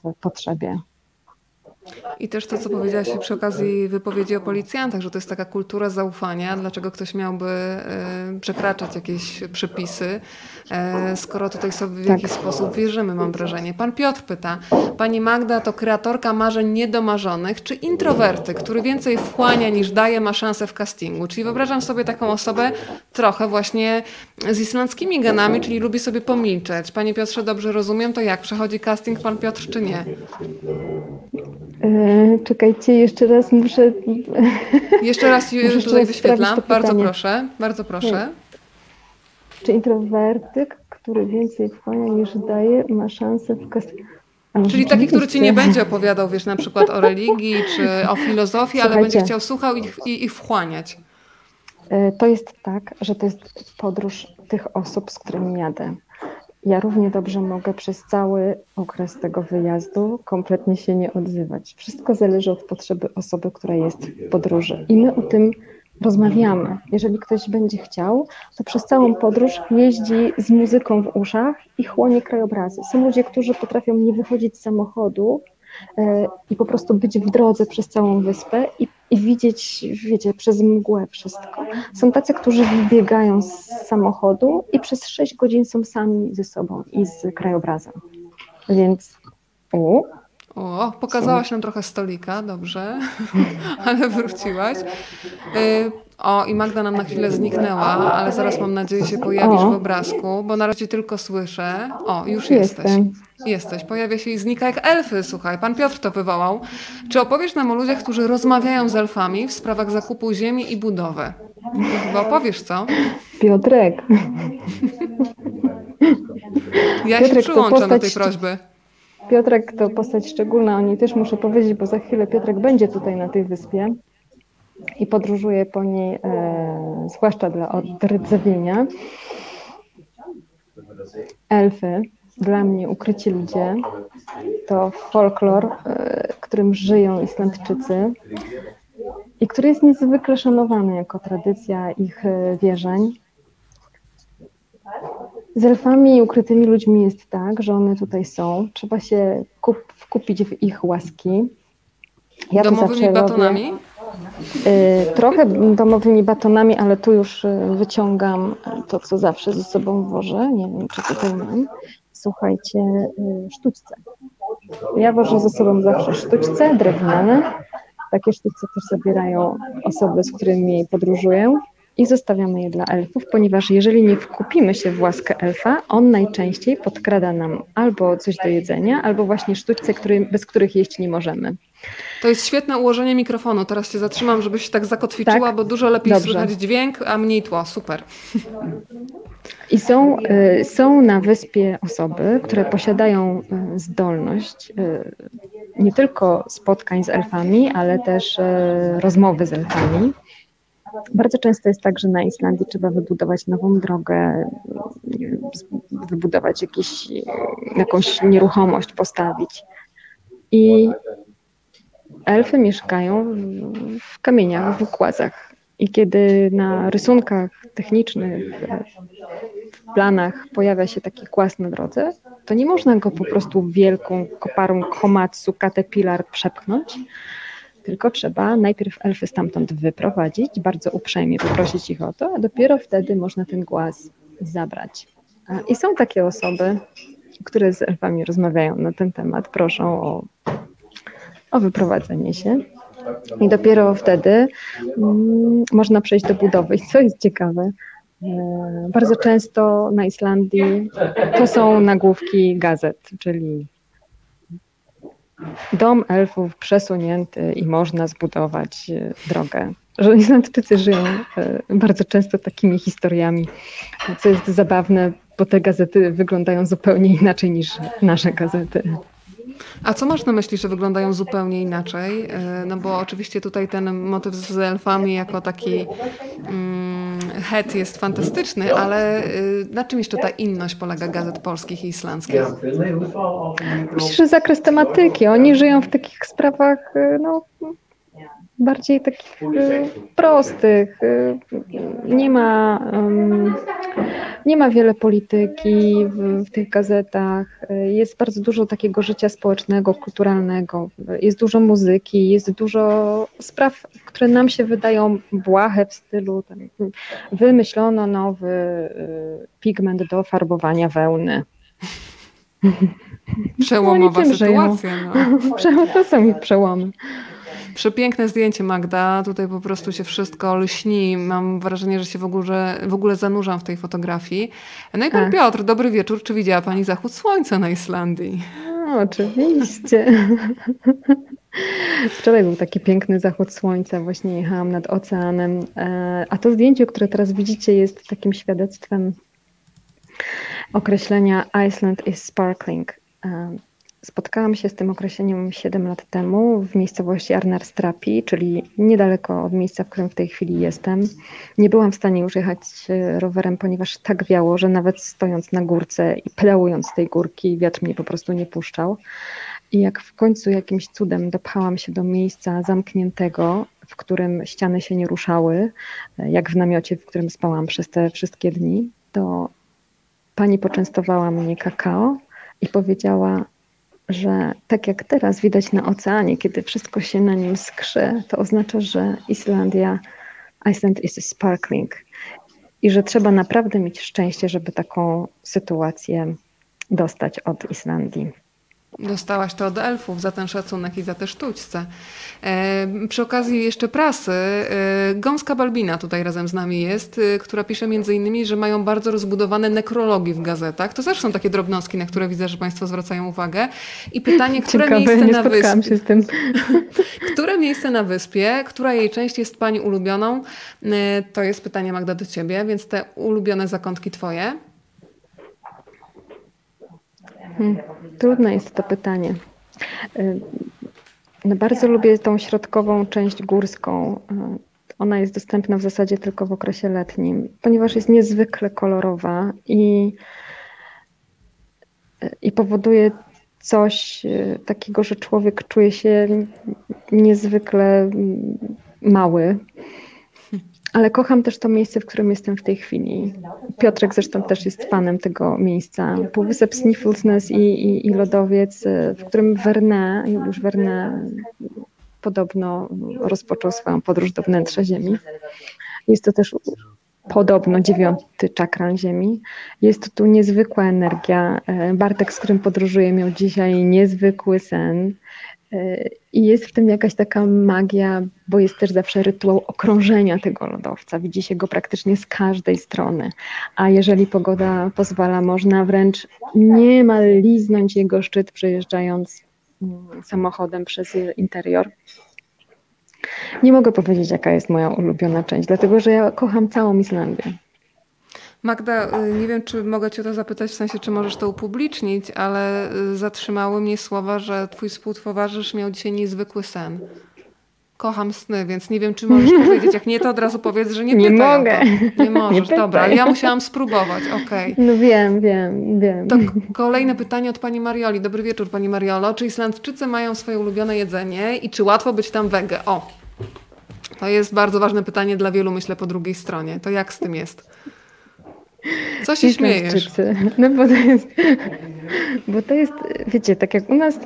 w potrzebie. I też to, co powiedziałaś przy okazji wypowiedzi o policjantach, że to jest taka kultura zaufania, dlaczego ktoś miałby e, przekraczać jakieś przepisy, e, skoro tutaj sobie w tak. jakiś sposób wierzymy, mam wrażenie. Pan Piotr pyta, Pani Magda to kreatorka marzeń niedomarzonych, czy introwerty, który więcej wchłania niż daje, ma szansę w castingu? Czyli wyobrażam sobie taką osobę trochę właśnie z islandzkimi genami, czyli lubi sobie pomilczeć. Panie Piotrze, dobrze rozumiem, to jak? Przechodzi casting Pan Piotr, czy nie? E, czekajcie, jeszcze raz muszę. Jeszcze raz muszę tutaj wyświetlam. Bardzo proszę, bardzo proszę. Czy introwertyk, który więcej wchłania niż daje, ma szansę w kas... Czyli taki, który ci nie będzie opowiadał, wiesz, na przykład o religii czy o filozofii, ale będzie chciał słuchał i, i, i wchłaniać. E, to jest tak, że to jest podróż tych osób, z którymi jadę. Ja równie dobrze mogę przez cały okres tego wyjazdu kompletnie się nie odzywać. Wszystko zależy od potrzeby osoby, która jest w podróży. I my o tym rozmawiamy. Jeżeli ktoś będzie chciał, to przez całą podróż jeździ z muzyką w uszach i chłonie krajobrazy. Są ludzie, którzy potrafią nie wychodzić z samochodu i po prostu być w drodze przez całą wyspę i, i widzieć, wiecie, przez mgłę wszystko. Są tacy, którzy wybiegają z samochodu i przez 6 godzin są sami ze sobą i z krajobrazem. Więc u, o, pokazałaś nam trochę stolika, dobrze, ale wróciłaś. Y, o, i Magda nam na chwilę zniknęła, ale zaraz mam nadzieję się pojawisz o. w obrazku, bo na razie tylko słyszę. O, już jesteś. Jestem. Jesteś, pojawia się i znika jak elfy, słuchaj. Pan Piotr to wywołał. Czy opowiesz nam o ludziach, którzy rozmawiają z elfami w sprawach zakupu ziemi i budowy? To chyba opowiesz, co? Piotrek. Ja Piotrek, się przyłączam do tej prośby. Piotrek to postać szczególna, o niej też muszę powiedzieć, bo za chwilę Piotrek będzie tutaj na tej wyspie i podróżuje po niej, e, zwłaszcza dla odrdzewienia. Elfy, dla mnie ukryci ludzie, to folklor, e, którym żyją Islandczycy i który jest niezwykle szanowany jako tradycja ich e, wierzeń. Z elfami i ukrytymi ludźmi jest tak, że one tutaj są. Trzeba się kup, wkupić w ich łaski. Ja domowymi batonami? Y, trochę domowymi batonami, ale tu już y, wyciągam to, co zawsze ze sobą wożę. Nie wiem, czy tutaj mam. Słuchajcie, y, sztućce. Ja wożę ze sobą zawsze sztućce drewniane. Takie sztućce też zabierają osoby, z którymi podróżuję i zostawiamy je dla elfów, ponieważ jeżeli nie wkupimy się w łaskę elfa, on najczęściej podkrada nam albo coś do jedzenia, albo właśnie sztućce, który, bez których jeść nie możemy. To jest świetne ułożenie mikrofonu. Teraz się zatrzymam, żebyś się tak zakotwiczyła, tak? bo dużo lepiej Dobrze. słychać dźwięk, a mniej tło. Super. I są, y, są na wyspie osoby, które posiadają y, zdolność y, nie tylko spotkań z elfami, ale też rozmowy z elfami. Bardzo często jest tak, że na Islandii trzeba wybudować nową drogę, wybudować jakiś, jakąś nieruchomość, postawić. I elfy mieszkają w kamieniach, w układach. I kiedy na rysunkach technicznych, w planach pojawia się taki kłas na drodze, to nie można go po prostu wielką koparą komatsu, caterpillar przepchnąć, tylko trzeba najpierw elfy stamtąd wyprowadzić, bardzo uprzejmie poprosić ich o to, a dopiero wtedy można ten głaz zabrać. I są takie osoby, które z elfami rozmawiają na ten temat, proszą o, o wyprowadzenie się. I dopiero wtedy mm, można przejść do budowy. I co jest ciekawe, e, bardzo często na Islandii to są nagłówki gazet, czyli dom elfów przesunięty i można zbudować e, drogę. Że Islandczycy żyją e, bardzo często takimi historiami, co jest zabawne, bo te gazety wyglądają zupełnie inaczej niż nasze gazety. A co masz na myśli, że wyglądają zupełnie inaczej? E, no bo oczywiście tutaj ten motyw z elfami jako taki mm, het jest fantastyczny, ale y, na czym jeszcze ta inność polega gazet polskich i islandzkich? Myślę, że zakres tematyki. Oni żyją w takich sprawach y, no, bardziej takich y, prostych. Y, nie ma, nie ma wiele polityki w, w, tych gazetach. Jest bardzo dużo takiego życia społecznego, kulturalnego. Jest dużo muzyki, jest dużo spraw, które nam się wydają błahe w stylu tam, wymyślono nowy y, pigment do farbowania wełny. Przełomowa no, sytuacja. No. To są ich przełomy. Przepiękne zdjęcie Magda, tutaj po prostu się wszystko lśni. Mam wrażenie, że się w ogóle, w ogóle zanurzam w tej fotografii. No i pan tak. Piotr, dobry wieczór. Czy widziała pani zachód słońca na Islandii? No, oczywiście. Wczoraj był taki piękny zachód słońca, właśnie jechałam nad oceanem, e, a to zdjęcie, które teraz widzicie, jest takim świadectwem określenia Iceland is sparkling. E, spotkałam się z tym określeniem 7 lat temu w miejscowości Arnarstrapi, czyli niedaleko od miejsca, w którym w tej chwili jestem. Nie byłam w stanie już jechać e, rowerem, ponieważ tak wiało, że nawet stojąc na górce i plełując z tej górki, wiatr mnie po prostu nie puszczał. I jak w końcu jakimś cudem dopchałam się do miejsca zamkniętego, w którym ściany się nie ruszały, jak w namiocie, w którym spałam przez te wszystkie dni, to pani poczęstowała mnie kakao i powiedziała, że tak jak teraz widać na oceanie, kiedy wszystko się na nim skrzy, to oznacza, że Islandia, Iceland is sparkling i że trzeba naprawdę mieć szczęście, żeby taką sytuację dostać od Islandii. Dostałaś to od elfów za ten szacunek i za te sztućce. E, przy okazji jeszcze prasy, e, Gąska Balbina tutaj razem z nami jest, e, która pisze między innymi, że mają bardzo rozbudowane nekrologi w gazetach. To też są takie drobnostki, na które widzę, że Państwo zwracają uwagę. I pytanie, które Ciekawe, miejsce nie na wyspie... się z tym. które miejsce na wyspie, która jej część jest Pani ulubioną? E, to jest pytanie Magda do Ciebie, więc te ulubione zakątki Twoje? Hmm, trudne jest to pytanie. Y, no bardzo lubię tą środkową część górską. Y, ona jest dostępna w zasadzie tylko w okresie letnim, ponieważ jest niezwykle kolorowa i, y, i powoduje coś takiego, że człowiek czuje się niezwykle mm, mały ale kocham też to miejsce, w którym jestem w tej chwili. Piotrek zresztą też jest fanem tego miejsca. Półwysep Snifflesness i, i, i lodowiec, w którym Verne, już Verne podobno rozpoczął swoją podróż do wnętrza Ziemi. Jest to też podobno dziewiąty czakran Ziemi. Jest tu niezwykła energia. Bartek, z którym podróżuję, miał dzisiaj niezwykły sen. I jest w tym jakaś taka magia, bo jest też zawsze rytuał okrążenia tego lodowca. Widzi się go praktycznie z każdej strony. A jeżeli pogoda pozwala, można wręcz niemal liznąć jego szczyt, przejeżdżając mm, samochodem przez interior. Nie mogę powiedzieć, jaka jest moja ulubiona część, dlatego że ja kocham całą Islandię. Magda, y, nie wiem, czy mogę Cię to zapytać, w sensie, czy możesz to upublicznić, ale y, zatrzymały mnie słowa, że Twój współtowarzysz miał dzisiaj niezwykły sen. Kocham sny, więc nie wiem, czy możesz powiedzieć. Jak nie, to od razu powiedz, że nie Nie pytaj mogę. Nie możesz, nie dobra, ale ja musiałam spróbować, okej. Okay. No wiem, wiem, wiem. To kolejne pytanie od Pani Marioli. Dobry wieczór, Pani Mariolo. Czy Islandczycy mają swoje ulubione jedzenie i czy łatwo być tam wege? O, to jest bardzo ważne pytanie dla wielu, myślę, po drugiej stronie. To jak z tym jest? Co się śmiejesz? No bo to jest, bo to jest, wiecie, tak jak u nas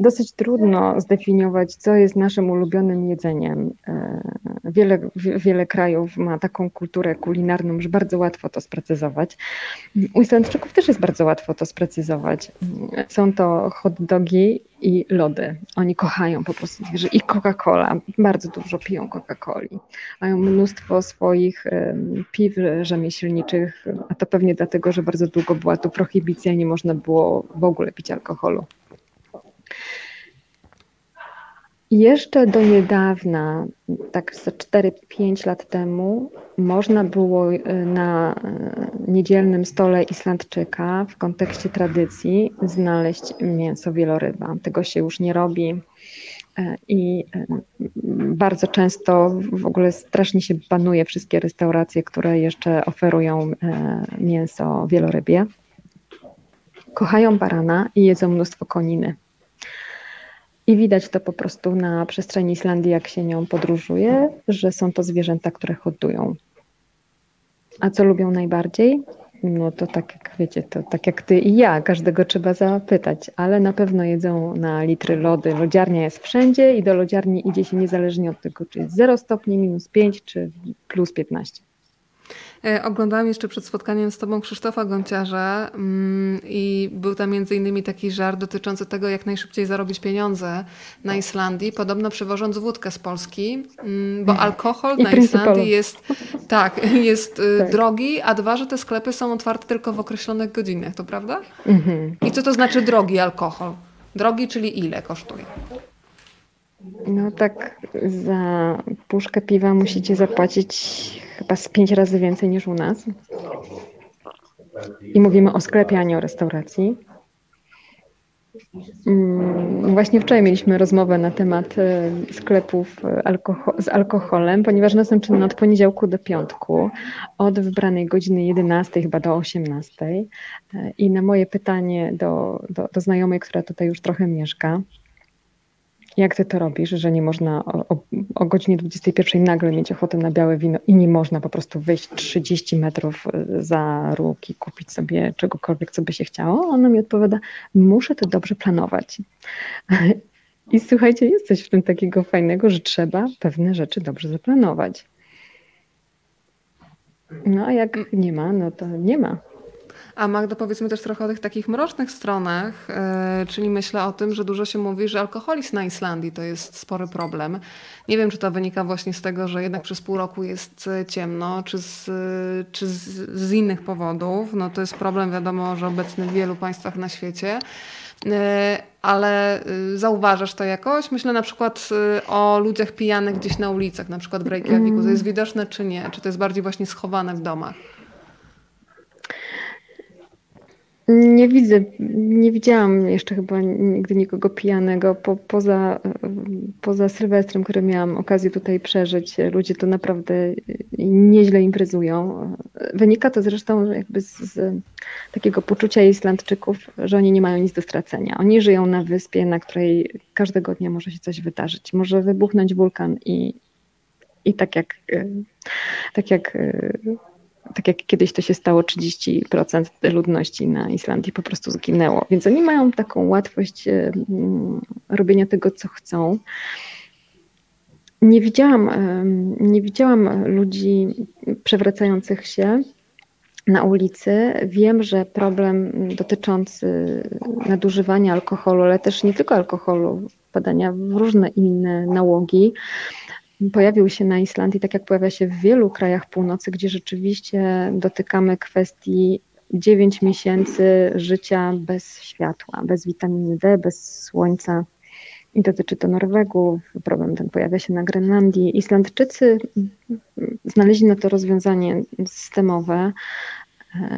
dosyć trudno zdefiniować, co jest naszym ulubionym jedzeniem. E, wiele, wiele krajów ma taką kulturę kulinarną, że bardzo łatwo to sprecyzować. U Islandczyków też jest bardzo łatwo to sprecyzować. Są to hot dogi i lody. Oni kochają po prostu że i Coca-Cola, bardzo dużo piją Coca-Coli. Mają mnóstwo swoich piw rzemieślniczych, a to pewnie dlatego, że bardzo długo była tu prohibicja nie można było w ogóle pić alkoholu. Jeszcze do niedawna, tak za 4-5 lat temu, można było y, na y, niedzielnym stole Islandczyka w kontekście tradycji znaleźć mięso wieloryba. Tego się już nie robi y, i bardzo często w ogóle strasznie się banuje wszystkie restauracje, które jeszcze oferują mięso wielorybie. Kochają barana i jedzą mnóstwo koniny. I widać to po prostu na przestrzeni Islandii, jak się nią podróżuje, że są to zwierzęta, które hodują. A co lubią najbardziej? No to tak jak wiecie, to tak jak ty i ja, każdego trzeba zapytać, ale na pewno jedzą na litry lody. Lodziarnia jest wszędzie i do lodziarni idzie się niezależnie od tego, czy jest 0 stopni, minus 5 czy plus 15. E, oglądałam jeszcze przed spotkaniem z Tobą Krzysztofa Gąciarza mm, i był tam między innymi taki żart dotyczący tego, jak najszybciej zarobić pieniądze na Islandii, podobno przewożąc wódkę z Polski, mm, bo alkohol I na Islandii jest, tak, jest y, tak. drogi, a dwa, że te sklepy są otwarte tylko w określonych godzinach, to prawda? Mhm. I co to znaczy drogi alkohol? Drogi, czyli ile kosztuje? No tak, za puszkę piwa musicie zapłacić chyba z pięć razy więcej niż u nas. I mówimy o sklepie, a nie o restauracji. Mm, Właśnie wczoraj mieliśmy rozmowę na temat e, sklepów e, alkoho- z alkoholem, ponieważ one są czynne od poniedziałku do piątku, od wybranej godziny 11 chyba do 18. E, I na moje pytanie do, do, do znajomej, która tutaj już trochę mieszka, jak ty to robisz, że nie można o, o, o godzinie 21 nagle mieć ochotę na białe wino i nie można po prostu wyjść 30 metrów e, za róg i kupić sobie czegokolwiek, co by się chciało? Ona mi odpowiada, muszę to dobrze planować. I słuchajcie, jest coś w tym takiego fajnego, że trzeba pewne rzeczy dobrze zaplanować. No a jak nie ma, no to nie ma. A Magda, powiedzmy też trochę o tych takich mrocznych stronach, yy, czyli myślę o tym, że dużo się mówi, że alkoholizm na Islandii to jest spory problem. Nie wiem, czy to wynika właśnie z tego, że jednak przez pół roku jest e, ciemno, czy z, czy z, z innych powodów. No to jest problem, wiadomo, że obecny w wielu państwach na świecie. Ale zauważasz to jakoś? Myślę na przykład o ludziach pijanych gdzieś na ulicach, na przykład w Reykjaviku. To jest widoczne czy nie? Czy to jest bardziej właśnie schowane w domach? Nie widzę, nie widziałam jeszcze chyba nigdy nikogo pijanego. Po, poza, poza Sylwestrem, który miałam okazję tutaj przeżyć, ludzie to naprawdę nieźle imprezują. Wynika to zresztą jakby z, z takiego poczucia Islandczyków, że oni nie mają nic do stracenia. Oni żyją na wyspie, na której każdego dnia może się coś wydarzyć. Może wybuchnąć wulkan i, i tak jak, tak jak tak jak kiedyś to się stało, 30% ludności na Islandii po prostu zginęło. Więc oni mają taką łatwość robienia tego, co chcą. Nie widziałam, nie widziałam ludzi przewracających się na ulicy. Wiem, że problem dotyczący nadużywania alkoholu, ale też nie tylko alkoholu, badania w różne inne nałogi, pojawił się na Islandii, tak jak pojawia się w wielu krajach północy, gdzie rzeczywiście dotykamy kwestii 9 miesięcy życia bez światła, bez witaminy D, bez słońca. I dotyczy to Norwegów, problem ten pojawia się na Grenlandii. Islandczycy znaleźli na to rozwiązanie systemowe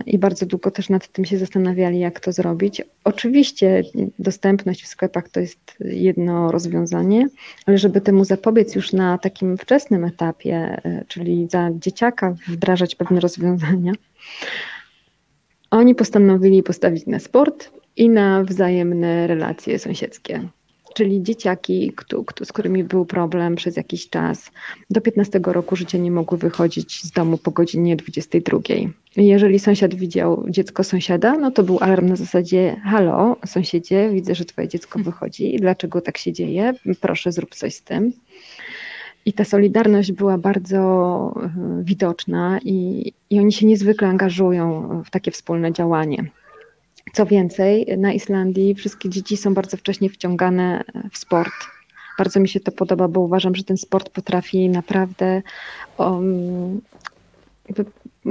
i bardzo długo też nad tym się zastanawiali, jak to zrobić. Oczywiście dostępność w sklepach to jest jedno rozwiązanie, ale żeby temu zapobiec już na takim wczesnym etapie, e, czyli za dzieciaka wdrażać pewne rozwiązania, oni postanowili postawić na sport i na wzajemne relacje sąsiedzkie czyli dzieciaki, z którymi był problem przez jakiś czas, do 15 roku życia nie mogły wychodzić z domu po godzinie 22. Jeżeli sąsiad widział dziecko sąsiada, no to był alarm na zasadzie: Halo, sąsiedzie, widzę, że twoje dziecko wychodzi. Dlaczego tak się dzieje? Proszę, zrób coś z tym. I ta solidarność była bardzo e, widoczna, i, i oni się niezwykle angażują w takie wspólne działanie. Co więcej, na Islandii wszystkie dzieci są bardzo wcześnie wciągane w sport. Bardzo mi się to podoba, bo uważam, że ten sport potrafi naprawdę um,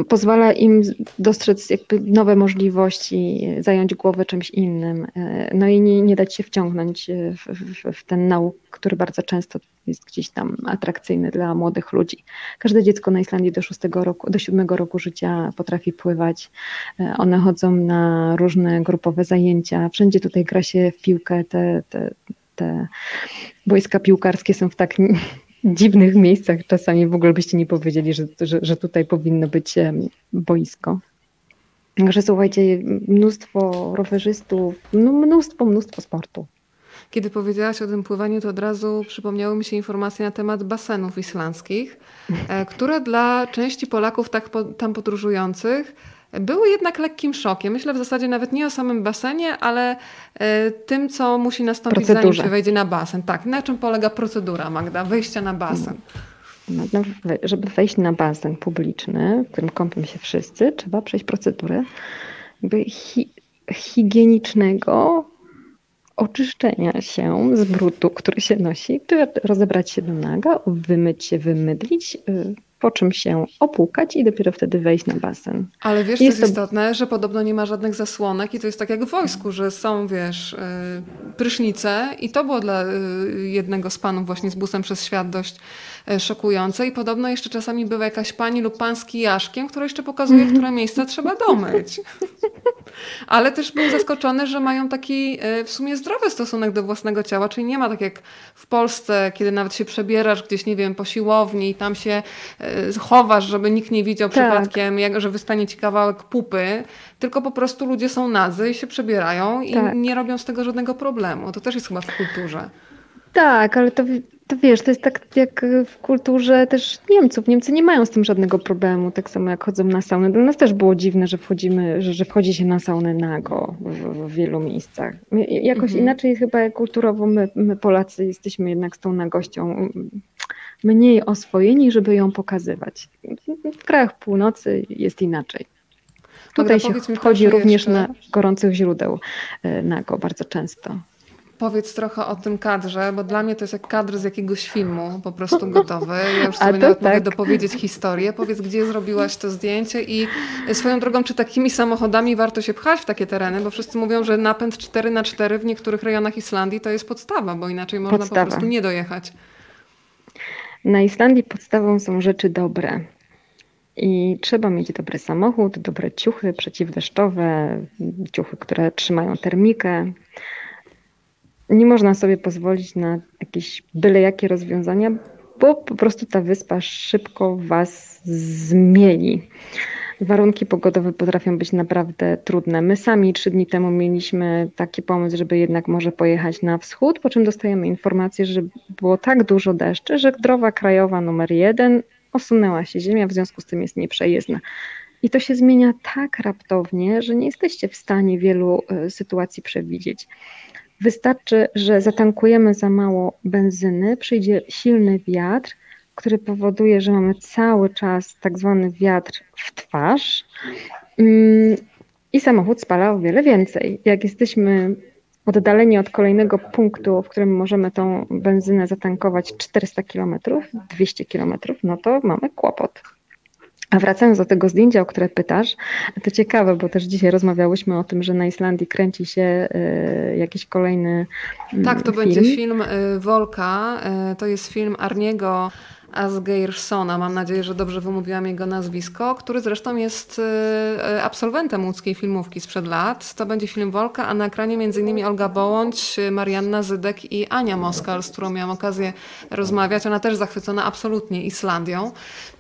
pozwala im dostrzec nowe możliwości, zająć głowę czymś innym, e, no i nie, nie dać się wciągnąć w, w, w, ten nauk, który bardzo często jest gdzieś tam atrakcyjny dla młodych ludzi. Każde dziecko na Islandii do szóstego roku, do siódmego roku życia potrafi pływać. E, one chodzą na różne grupowe zajęcia. Wszędzie tutaj gra się w piłkę. Te, te, te boiska piłkarskie są w tak dziwnych miejscach. Czasami w ogóle byście nie powiedzieli, że, że, że tutaj powinno być boisko. Także słuchajcie, mnóstwo rowerzystów, no mnóstwo, mnóstwo sportu. Kiedy powiedziałaś o tym pływaniu, to od razu przypomniały mi się informacje na temat basenów islandzkich, e, które dla części Polaków tak po, tam podróżujących były jednak lekkim szokiem. Myślę w zasadzie nawet nie o samym basenie, ale e, tym, co musi nastąpić, Procedurze. zanim się wejdzie na basen. Tak, na czym polega procedura, Magda, wejścia na basen? No, no, żeby wejść na basen publiczny, w którym kąpią się wszyscy, trzeba przejść procedurę jakby hi higienicznego oczyszczenia się z brudu, który się nosi, czy rozebrać się do naga, wymyć się, wymydlić, y, po czym się opłukać i dopiero wtedy wejść na basen. Ale wiesz, co jest, jest to... istotne, że podobno nie ma żadnych zasłonek i to jest tak jak w wojsku, że są, wiesz, yy, prysznice i to było dla yy, jednego z panów właśnie z busem przez świat dość szokujące i podobno jeszcze czasami bywa jakaś pani lub pan z kijaszkiem, która jeszcze pokazuje, które miejsca trzeba domyć. Ale też był zaskoczony, że mają taki w sumie zdrowy stosunek do własnego ciała, czyli nie ma tak jak w Polsce, kiedy nawet się przebierasz gdzieś, nie wiem, po siłowni i tam się chowasz, żeby nikt nie widział tak. przypadkiem, jak, że wystanie ci kawałek pupy, tylko po prostu ludzie są nazy i się przebierają i tak. nie robią z tego żadnego problemu. To też jest chyba w kulturze. Tak, ale to, to wiesz, to jest tak jak w kulturze też Niemców. Niemcy nie mają z tym żadnego problemu, tak samo jak chodzą na saunę. Dla nas też było dziwne, że wchodzimy, że, że wchodzi się na saunę nago w, w wielu miejscach. Jakoś mhm. inaczej chyba kulturowo my, my Polacy jesteśmy jednak z tą nagością mniej oswojeni, żeby ją pokazywać. W krajach północy jest inaczej. Tutaj się wchodzi również jeszcze... na gorących źródeł e, nago bardzo często. Powiedz trochę o tym kadrze, bo dla mnie to jest jak kadr z jakiegoś filmu, po prostu gotowy. Ja już sobie nawet tak. mogę dopowiedzieć historię. Powiedz, gdzie zrobiłaś to zdjęcie i swoją drogą, czy takimi samochodami warto się pchać w takie tereny, bo wszyscy mówią, że napęd 4 na 4 w niektórych rejonach Islandii to jest podstawa, bo inaczej można podstawa. po prostu nie dojechać. Na Islandii podstawą są rzeczy dobre. I trzeba mieć dobry samochód, dobre ciuchy przeciwdeszczowe, ciuchy, które trzymają termikę. Nie można sobie pozwolić na jakieś byle jakie rozwiązania, bo po prostu ta wyspa szybko was zmieni warunki pogodowe potrafią być naprawdę trudne. My sami trzy dni temu mieliśmy taki pomysł, żeby jednak może pojechać na wschód, po czym dostajemy informację, że było tak dużo deszczy, że droga krajowa numer jeden osunęła się ziemia, w związku z tym jest nieprzejezdna. I to się zmienia tak raptownie, że nie jesteście w stanie wielu e, sytuacji przewidzieć. Wystarczy, że zatankujemy za mało benzyny, przyjdzie silny wiatr który powoduje, że mamy cały czas tak zwany wiatr w twarz mm, i samochód spala o wiele więcej. Jak jesteśmy oddaleni od kolejnego punktu, w którym możemy tą benzynę zatankować 400 km, 200 km, no to mamy kłopot. A wracając do tego zdjęcia, o które pytasz, to ciekawe, bo też dzisiaj rozmawiałyśmy o tym, że na Islandii kręci się y, jakiś kolejny. Mm, tak, to film. będzie film y, Wolka. Y, to jest film Arniego Asgeirsona, mam nadzieję, że dobrze wymówiłam jego nazwisko, który zresztą jest y, y, absolwentem łódzkiej filmówki sprzed lat. To będzie film Wolka, a na ekranie m.in. Olga Bołądź, Marianna Zydek i Ania Moskal, z którą miałam okazję rozmawiać. Ona też zachwycona absolutnie Islandią.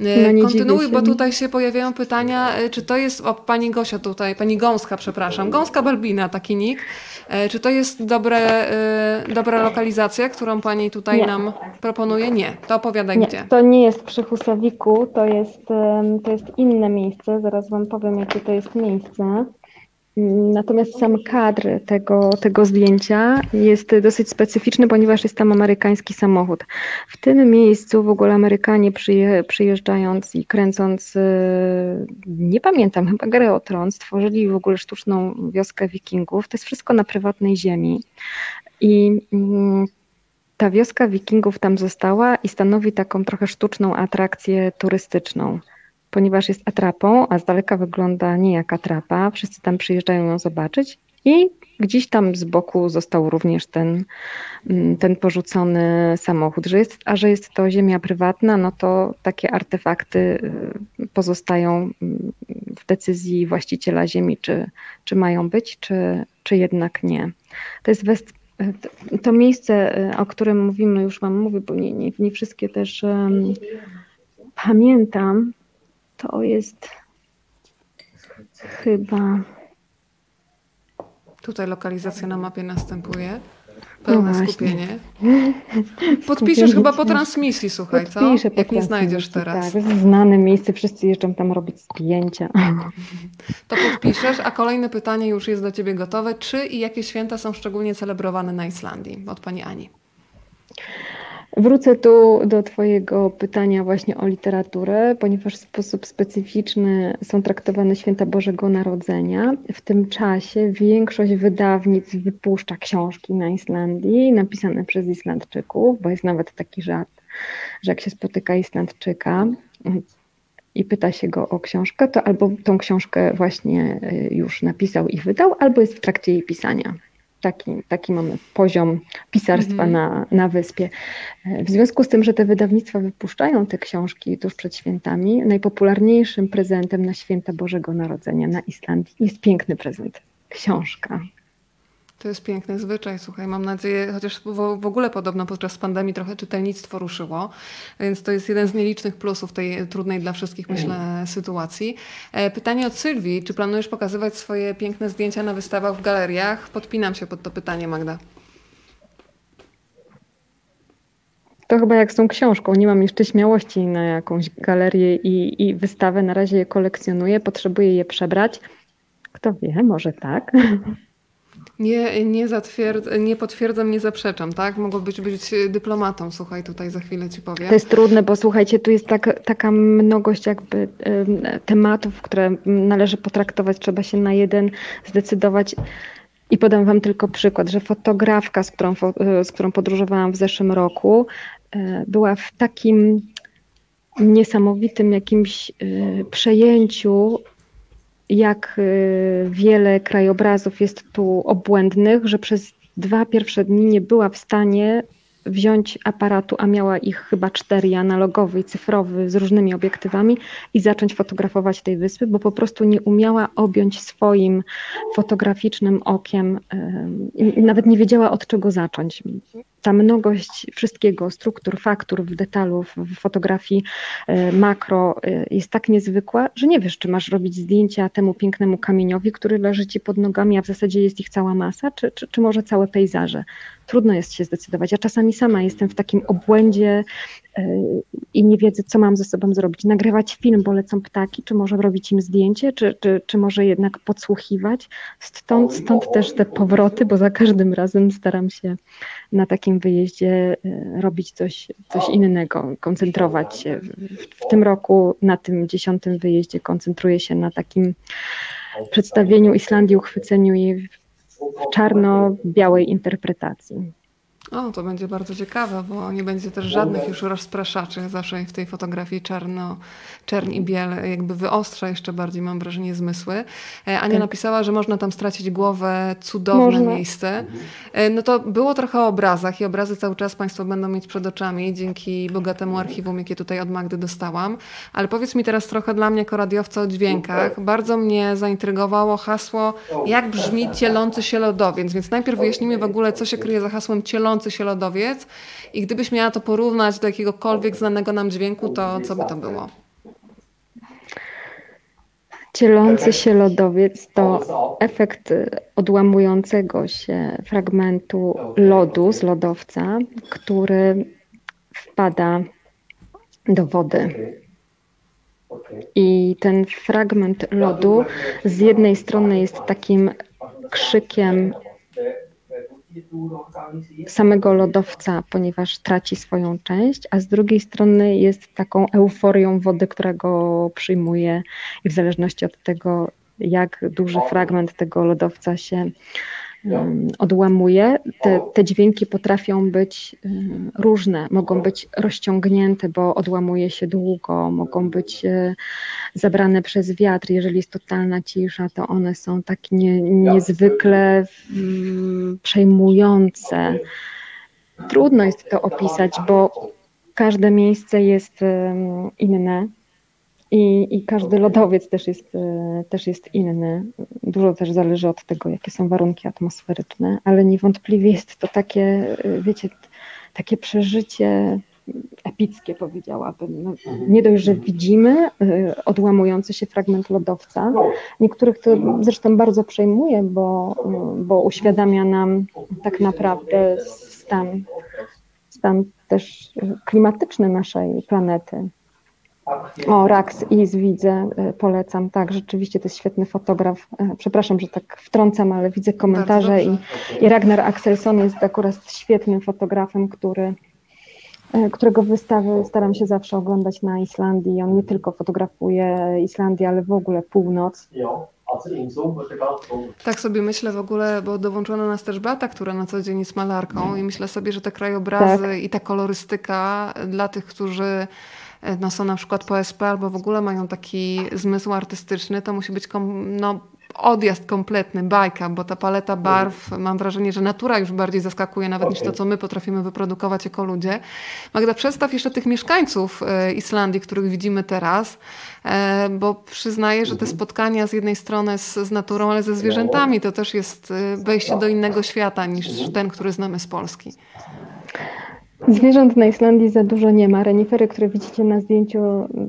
Y, no Kontynuuj, bo tutaj się pojawiają pytania, czy to jest, o pani Gosia tutaj, pani Gąska, przepraszam, Gąska Balbina, taki nick. Czy to jest dobre, dobra lokalizacja, którą pani tutaj Nie. nam proponuje? Nie. To opowiadaj Nie. gdzie. To nie jest przy Husawiku, to jest, to jest inne miejsce, zaraz Wam powiem, jakie to jest miejsce. Natomiast sam kadr tego, tego zdjęcia jest dosyć specyficzny, ponieważ jest tam amerykański samochód. W tym miejscu w ogóle Amerykanie przyje, przyjeżdżając i kręcąc, e, nie pamiętam, chyba grę o tron, stworzyli w ogóle sztuczną wioskę wikingów. To jest wszystko na prywatnej ziemi. I mm, ta wioska wikingów tam została i stanowi taką trochę sztuczną atrakcję turystyczną, ponieważ jest atrapą, a z daleka wygląda nie jak atrapa. Wszyscy tam przyjeżdżają ją zobaczyć i gdzieś tam z boku został również ten, mm, ten porzucony samochód. Że jest, a że jest to ziemia prywatna, no to takie artefakty y, pozostają mm, w decyzji właściciela ziemi, czy, czy mają być, czy, czy jednak nie. To jest to miejsce, e, o którym mówimy, już Wam mówię, bo nie, nie, nie wszystkie też um, pamiętam, to jest chyba. Tutaj lokalizacja na mapie następuje. Pełne no skupienie. Podpiszesz chyba po transmisji, słuchaj, Podpiszę co? Jak nie znajdziesz teraz. Tak, znane miejsce, wszyscy jeżdżą tam robić zdjęcia. To podpiszesz, a kolejne pytanie już jest do Ciebie gotowe. Czy i jakie święta są szczególnie celebrowane na Islandii? Od Pani Ani. Wrócę tu do Twojego pytania właśnie o literaturę, ponieważ w sposób specyficzny są traktowane święta Bożego Narodzenia. W tym czasie większość wydawnictw wypuszcza książki na Islandii napisane przez Islandczyków, bo jest nawet taki żart, że jak się spotyka Islandczyka i pyta się go o książkę, to albo tą książkę właśnie już napisał i wydał, albo jest w trakcie jej pisania. Taki, taki mamy poziom pisarstwa mhm. na, na wyspie. W związku z tym, że te wydawnictwa wypuszczają te książki tuż przed świętami, najpopularniejszym prezentem na święta Bożego Narodzenia na Islandii jest piękny prezent książka. To jest piękny zwyczaj, słuchaj, mam nadzieję, chociaż w ogóle podobno podczas pandemii trochę czytelnictwo ruszyło, więc to jest jeden z nielicznych plusów tej trudnej dla wszystkich, myślę, sytuacji. E, pytanie od Sylwii, czy planujesz pokazywać swoje piękne zdjęcia na wystawach w galeriach? Podpinam się pod to pytanie, Magda. To chyba jak z tą książką. Nie mam jeszcze śmiałości na jakąś galerię i, i wystawę. Na razie je kolekcjonuję, potrzebuję je przebrać. Kto wie, może tak. Nie, nie, nie potwierdzam, nie zaprzeczam, tak? Mogłobyś być dyplomatą, słuchaj, tutaj za chwilę ci powiem. To jest trudne, bo słuchajcie, tu jest tak, taka mnogość jakby tematów, które należy potraktować, trzeba się na jeden zdecydować. I podam wam tylko przykład, że fotografka, z którą, z którą podróżowałam w zeszłym roku, e, była w takim niesamowitym jakimś e, przejęciu jak y, wiele krajobrazów jest tu obłędnych, że przez dwa pierwsze dni nie była w stanie wziąć aparatu, a miała ich chyba cztery, analogowy i cyfrowy z różnymi obiektywami i zacząć fotografować tej wyspy, bo po prostu nie umiała objąć swoim fotograficznym okiem i nawet nie wiedziała od czego zacząć ta mnogość wszystkiego, struktur, faktur, detalów w fotografii e, makro e, jest tak niezwykła, że nie wiesz, czy masz robić zdjęcia temu pięknemu kamieniowi, który leży ci pod nogami, a w zasadzie jest ich cała masa, czy, czy, czy może całe pejzaże. Trudno jest się zdecydować. Ja czasami sama jestem w takim obłędzie i nie wiedzę, co mam ze sobą zrobić. Nagrywać film, bo lecą ptaki, czy może robić im zdjęcie, czy, czy, czy może jednak podsłuchiwać. Stąd, stąd też te powroty, bo za każdym razem staram się na takim wyjeździe e, robić coś, coś innego, koncentrować się. W, w tym roku, na tym dziesiątym wyjeździe, koncentruję się na takim przedstawieniu Islandii, uchwyceniu jej w czarno-białej interpretacji. O, to będzie bardzo ciekawe, bo nie będzie też żadnych już rozpraszaczy. Zawsze w tej fotografii czarno, czerń i biel jakby wyostrza jeszcze bardziej, mam wrażenie, zmysły. E, Ania tak. napisała, że można tam stracić głowę, cudowne można. miejsce. E, no to było trochę o obrazach i obrazy cały czas Państwo będą mieć przed oczami dzięki bogatemu archiwum, jakie tutaj od Magdy dostałam. Ale powiedz mi teraz trochę dla mnie jako radiowca o dźwiękach. Bardzo mnie zaintrygowało hasło, jak brzmi cielący się lodowiec. Więc najpierw wyjaśnijmy w ogóle, co się kryje za hasłem cielący cielący się lodowiec i gdybyś miała to porównać do jakiegokolwiek znanego nam dźwięku, to co by to było? Cielący się lodowiec to efekt odłamującego się fragmentu lodu z lodowca, który wpada do wody. I ten fragment lodu z jednej strony jest takim krzykiem samego lodowca, ponieważ traci swoją część, a z drugiej strony jest taką euforią wody, która go przyjmuje i w zależności od tego, jak duży fragment tego lodowca się odłamuje. Te, te dźwięki potrafią być różne, mogą być rozciągnięte, bo odłamuje się długo, mogą być e, zabrane przez wiatr. Jeżeli jest totalna cisza, to one są tak nie, niezwykle przejmujące. Trudno jest to opisać, bo każde miejsce jest inne. I, I, każdy lodowiec też jest, e, też jest inny. Dużo też zależy od tego, jakie są warunki atmosferyczne, ale niewątpliwie jest to takie, e, wiecie, takie przeżycie epickie, powiedziałabym. No, nie dość, że widzimy e, odłamujący się fragment lodowca. Niektórych to zresztą bardzo przejmuje, bo, bo uświadamia nam tak naprawdę stan, stan też klimatyczny naszej planety. O, Rax Is widzę, e, polecam. Tak, rzeczywiście to jest świetny fotograf. E, przepraszam, że tak wtrącam, ale widzę komentarze i, i Ragnar Axelsson jest akurat świetnym fotografem, który, e, którego wystawy staram się zawsze oglądać na Islandii. On nie tylko fotografuje Islandię, ale w ogóle północ. Tak sobie myślę w ogóle, bo dołączono nas też Bata, która na co dzień jest malarką i myślę sobie, że te krajobrazy tak. i ta kolorystyka dla tych, którzy no, są na przykład po SP albo w ogóle mają taki zmysł artystyczny, to musi być no, odjazd kompletny, bajka, bo ta paleta barw, mam wrażenie, że natura już bardziej zaskakuje nawet okay. niż to, co my potrafimy wyprodukować jako ludzie. Magda, przedstaw jeszcze tych mieszkańców e, Islandii, których widzimy teraz, e, bo przyznaję, że te mhm. spotkania z jednej strony z, z naturą, ale ze zwierzętami to też jest e, wejście do innego świata niż mhm. ten, który znamy z Polski. Zwierząt na Islandii za dużo nie ma. Renifery, które widzicie na zdjęciu,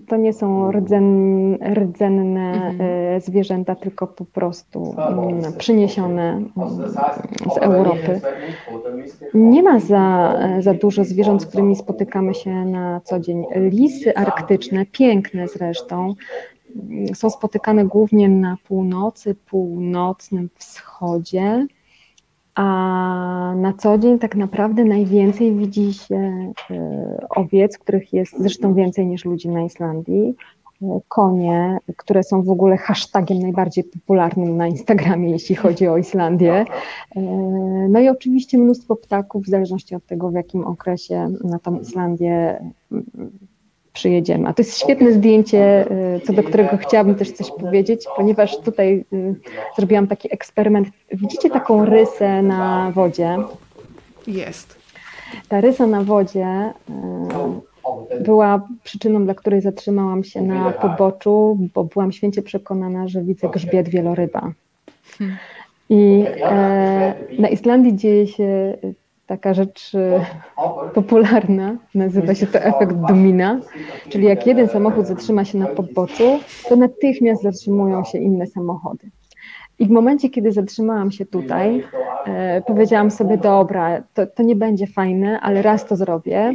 to nie są rdzen, rdzenne mhm. E, zwierzęta, tylko po prostu mm, przyniesione mm, z Europy. Nie ma za, za dużo zwierząt, z którymi spotykamy się na co dzień. Lisy arktyczne, piękne zresztą, mm, są spotykane głównie na północy, północnym wschodzie. A na co dzień tak naprawdę najwięcej widzi się e, owiec, których jest zresztą więcej niż ludzi na Islandii, e, konie, które są w ogóle hashtagiem najbardziej popularnym na Instagramie, jeśli chodzi o Islandię. E, no i oczywiście mnóstwo ptaków, w zależności od tego, w jakim okresie na tą Islandię przyjedziemy. A to jest świetne zdjęcie, y, co do którego chciałabym też coś powiedzieć, ponieważ tutaj y, zrobiłam taki eksperyment. Widzicie taką rysę na wodzie? Jest. Ta rysa na wodzie y, była przyczyną, dla której zatrzymałam się na poboczu, bo byłam święcie przekonana, że widzę grzbiet wieloryba. Hmm. I e, na Islandii dzieje się taka rzecz e, popularna, nazywa się to efekt domina, czyli jak jeden samochód zatrzyma się na poboczu, to natychmiast zatrzymują się inne samochody. I w momencie, kiedy zatrzymałam się tutaj, e, powiedziałam sobie, dobra, to, to nie będzie fajne, ale raz to zrobię.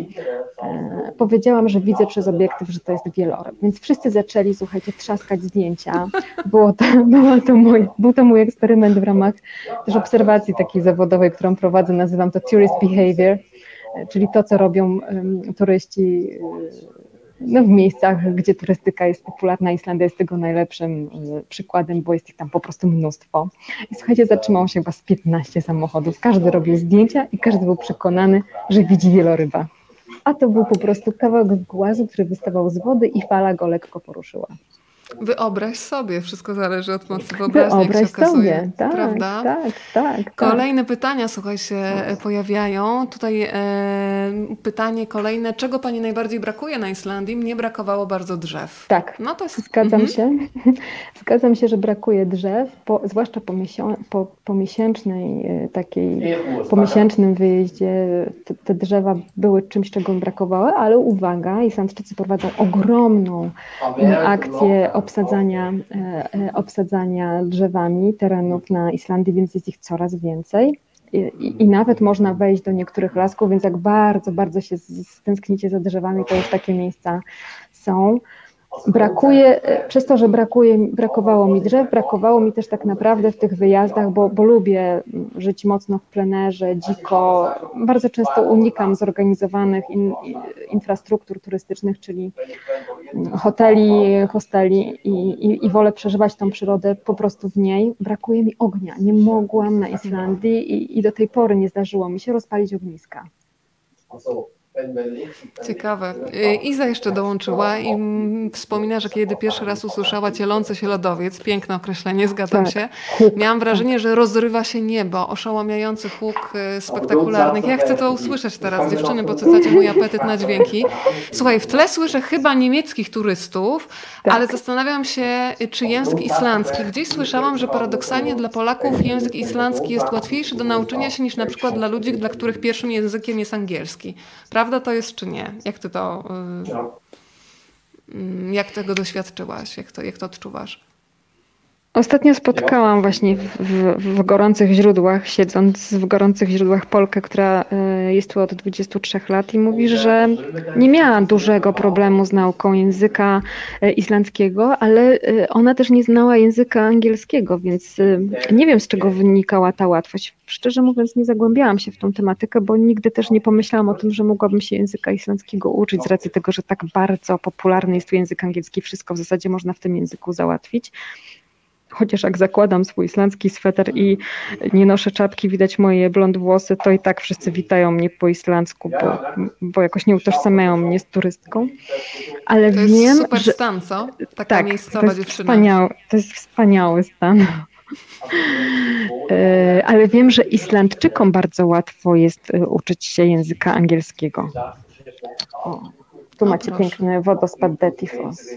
E, powiedziałam, że widzę przez obiektyw, że to jest wieloryb. Więc wszyscy zaczęli, słuchajcie, trzaskać zdjęcia. Było to, było to mój, był to mój eksperyment w ramach też obserwacji takiej zawodowej, którą prowadzę, nazywam to tourist behavior, e, czyli to, co robią um, turyści no, w miejscach, gdzie turystyka jest popularna. Islandia jest tego najlepszym e, przykładem, bo jest ich tam po prostu mnóstwo. I słuchajcie, zatrzymało się chyba z 15 samochodów. Każdy robił zdjęcia i każdy był przekonany, że widzi wieloryba. A to był po prostu kawałek głazu, który wystawał z wody i fala go lekko poruszyła. Wyobraź sobie, wszystko zależy od mocy wyobraźni, Wyobraź jak się okazuje, sobie, tak, prawda? Tak, tak, tak. Kolejne pytania, słuchaj, się pojawiają. Tutaj e, pytanie kolejne, czego Pani najbardziej brakuje na Islandii? Mnie brakowało bardzo drzew. Tak, no to jest... zgadzam mhm. się. Zgadzam się, że brakuje drzew, po, zwłaszcza po, po, po miesięcznej e, takiej, po miesięcznym wyjeździe te, te drzewa były czymś, czego mi brakowało, ale uwaga, Islandczycy prowadzą ogromną akcję obsadzania, e, e, obsadzania drzewami terenów na Islandii, więc jest ich coraz więcej. I, I, nawet można wejść do niektórych lasków, więc jak bardzo, bardzo się stęsknicie za drzewami, to już takie miejsca są. Brakuje, przez to, że brakuje, brakowało mi drzew, brakowało mi też tak naprawdę w tych wyjazdach, bo, bo lubię żyć mocno w plenerze, dziko. Bardzo często unikam zorganizowanych in, infrastruktur turystycznych, czyli hoteli, hosteli i, i, i wolę przeżywać tą przyrodę po prostu w niej. Brakuje mi ognia. Nie mogłam na Islandii i, i do tej pory nie zdarzyło mi się rozpalić ogniska. Ciekawe. Y, Iza jeszcze dołączyła i wspomina, że kiedy pierwszy raz usłyszała cielący się lodowiec, piękne określenie, zgadzam tak. się, miałam wrażenie, że rozrywa się niebo, oszałamiający huk y, spektakularnych. Ja chcę to usłyszeć teraz, dziewczyny, bo cytacie mój apetyt na dźwięki. Słuchaj, w tle słyszę chyba niemieckich turystów, tak. ale zastanawiam się, czy język islandzki. Gdzieś słyszałam, że paradoksalnie dla Polaków język islandzki jest łatwiejszy do nauczenia się niż na przykład dla ludzi, dla których pierwszym językiem jest angielski. Prawda? Prawda to jest, czy nie? Jak ty to. Yy, jak tego doświadczyłaś? Jak to, jak to odczuwasz? Ostatnio spotkałam właśnie w, w, w, gorących źródłach, siedząc w gorących źródłach Polkę, która e, jest tu od 23 lat i mówi, że nie miała dużego problemu z nauką języka e, islandzkiego, ale e, ona też nie znała języka angielskiego, więc nie wiem z czego wynikała ta łatwość. Szczerze mówiąc, nie zagłębiałam się w tą tematykę, bo nigdy też nie pomyślałam o tym, że mogłabym się języka islandzkiego uczyć z racji tego, że tak bardzo popularny jest tu język angielski, wszystko w zasadzie można w tym języku załatwić. Chociaż jak zakładam swój islandzki sweter i nie noszę czapki, widać moje blond włosy, to i tak wszyscy witają mnie po islandzku, bo, bo jakoś nie utożsamiają mnie z turystką. Ale to wiem, jest super że stan, co? Taka tak, miejscowa to jest. Wspaniały, to jest wspaniały stan. E, Ale wiem, że Islandczykom bardzo łatwo jest e, uczyć się języka angielskiego. O, tu O, macie piękny wodospad Detifos.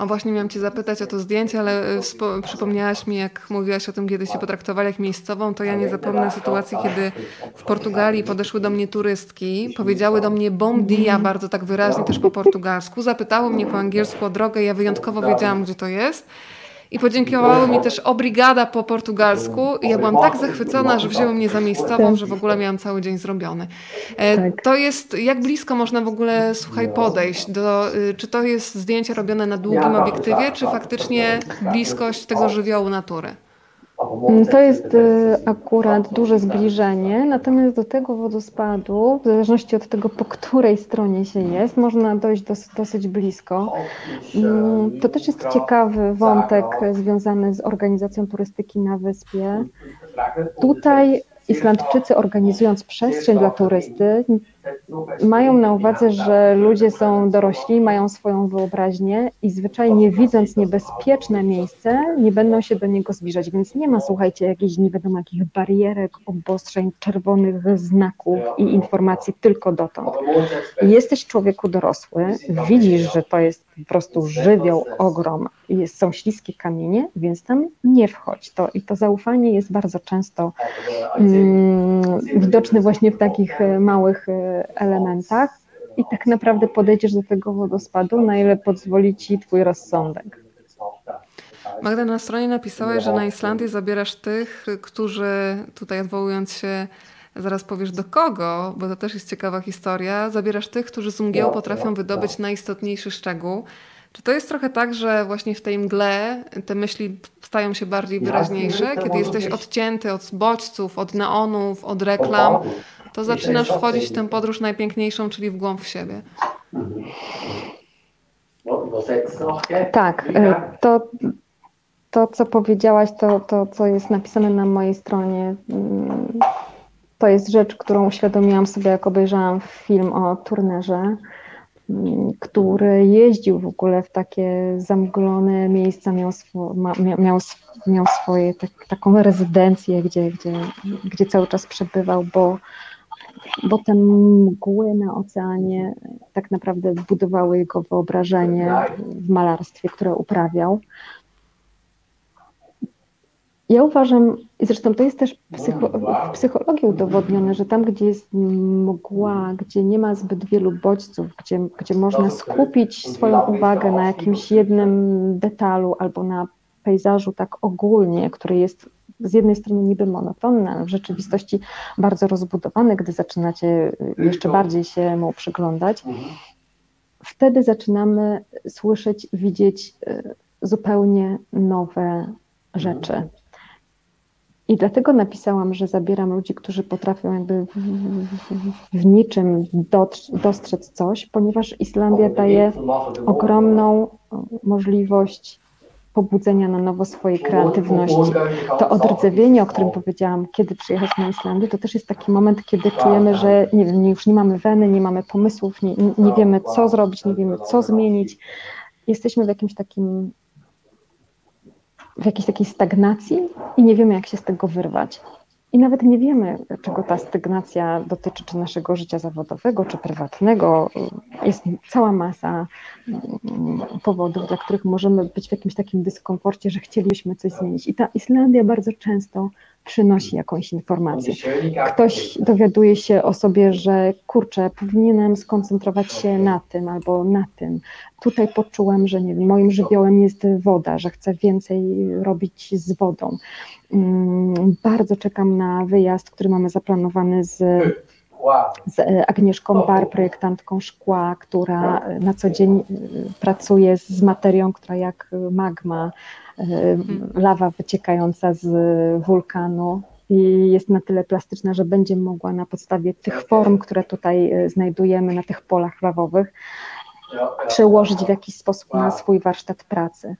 O właśnie miałam cię zapytać o to zdjęcie, ale wspo- przypomniałaś mi, jak mówiłaś o tym, kiedy się potraktowali jak miejscową, to ja nie zapomnę sytuacji, kiedy w Portugalii podeszły do mnie turystki, powiedziały do mnie bom dia bardzo tak wyraźnie też po portugalsku, zapytały mnie po angielsku o drogę, ja wyjątkowo wiedziałam, gdzie to jest. I podziękowały mi też obrigada po portugalsku i ja byłam tak zachwycona, że wzięły mnie za miejscową, że w ogóle miałam cały dzień zrobiony. E, Tak. To jest, jak blisko można w ogóle, słuchaj, podejść do, y, czy to jest zdjęcie robione na długim obiektywie, czy faktycznie bliskość tego żywiołu natury? Mm, To jest e, akurat duże zbliżenie, natomiast do tego wodospadu, w zależności od tego, po której stronie się jest, można dojść dos, dosyć blisko. Mm, To też jest ciekawy wątek e, związany z organizacją turystyki na wyspie. Tutaj Islandczycy organizując przestrzeń dla turysty mają na uwadze, że ludzie są dorośli, mają swoją wyobraźnię i zwyczajnie widząc niebezpieczne miejsce, nie będą się do niego zbliżać. Więc nie ma, słuchajcie, jakichś nie wiadomo jakich barierek, obostrzeń, czerwonych znaków i informacji tylko dotąd. Jesteś człowieku dorosły, widzisz, że to jest po prostu żywioł, ogrom, jest, są śliskie kamienie, więc tam nie wchodź. To, I to zaufanie jest bardzo często mm, widoczne właśnie w takich e, małych e, elementach. I tak naprawdę podejdziesz do tego wodospadu, na ile pozwoli ci twój rozsądek. Magda, na stronie napisałeś, że na Islandii zabierasz tych, którzy, tutaj odwołując się, zaraz powiesz do kogo, bo to też jest ciekawa historia, zabierasz tych, którzy z mgieł potrafią wydobyć najistotniejszy szczegół. Czy to jest trochę tak, że właśnie w tej mgle te myśli stają się bardziej wyraźniejsze, kiedy jesteś odcięty od bodźców, od neonów, od reklam, to zaczynasz wchodzić w tę podróż najpiękniejszą, czyli w głąb w siebie. Tak, e, to, to co powiedziałaś, to, to co jest napisane na mojej stronie, mm, to jest rzecz, którą uświadomiłam sobie, jak obejrzałam film o turnerze, mm, który jeździł w ogóle w takie zamglone miejsca, miał, swo, miał, miał swoje tak, taką rezydencję, gdzie, gdzie, gdzie cały czas przebywał, bo, bo te mgły na oceanie tak naprawdę budowały jego wyobrażenie w malarstwie, które uprawiał. Ja uważam, i zresztą to jest też psycho, w psychologii udowodnione, że tam, gdzie jest mgła, gdzie nie ma zbyt wielu bodźców, gdzie, gdzie można skupić swoją uwagę na jakimś jednym detalu albo na pejzażu tak ogólnie, który jest z jednej strony niby monotonny, ale w rzeczywistości bardzo rozbudowany, gdy zaczynacie jeszcze bardziej się mu przyglądać, wtedy zaczynamy słyszeć, widzieć y, zupełnie nowe rzeczy. I dlatego napisałam, że zabieram ludzi, którzy potrafią jakby w, w, w niczym dostrzec coś, ponieważ Islandia daje ogromną y, możliwość pobudzenia na nowo swojej kreatywności. To odrdzewienie, o którym powiedziałam, kiedy przyjechać na Islandię, to też jest taki moment, kiedy czujemy, że nie wiem, już nie mamy weny, nie mamy pomysłów, nie, nie wiemy, co zrobić, nie wiemy, co zmienić. Jesteśmy w jakimś takim, w jakiejś takiej stagnacji i nie wiemy, jak się z tego wyrwać. I nawet nie wiemy, czego ta stagnacja dotyczy, czy naszego życia zawodowego, czy prywatnego. Jest cała masa mm, powodów, dla których możemy być w jakimś takim dyskomforcie, że chcielibyśmy coś zmienić. I ta Islandia bardzo często przynosi jakąś informację. Ktoś dowiaduje się o sobie, że kurczę, powinienem skoncentrować się na tym albo na tym. Tutaj poczułem, że nie wiem, moim żywiołem jest woda, że chcę więcej robić z wodą. Mm, Bardzo czekam na wyjazd, który mamy zaplanowany z z Agnieszką Bar, projektantką szkła, która na co dzień y, pracuje z materią, która jak magma, lawa wyciekająca z wulkanu i jest na tyle plastyczna, że będzie mogła na podstawie tych form, które tutaj y, znajdujemy na tych polach lawowych, przełożyć w jakiś sposób na swój warsztat pracy.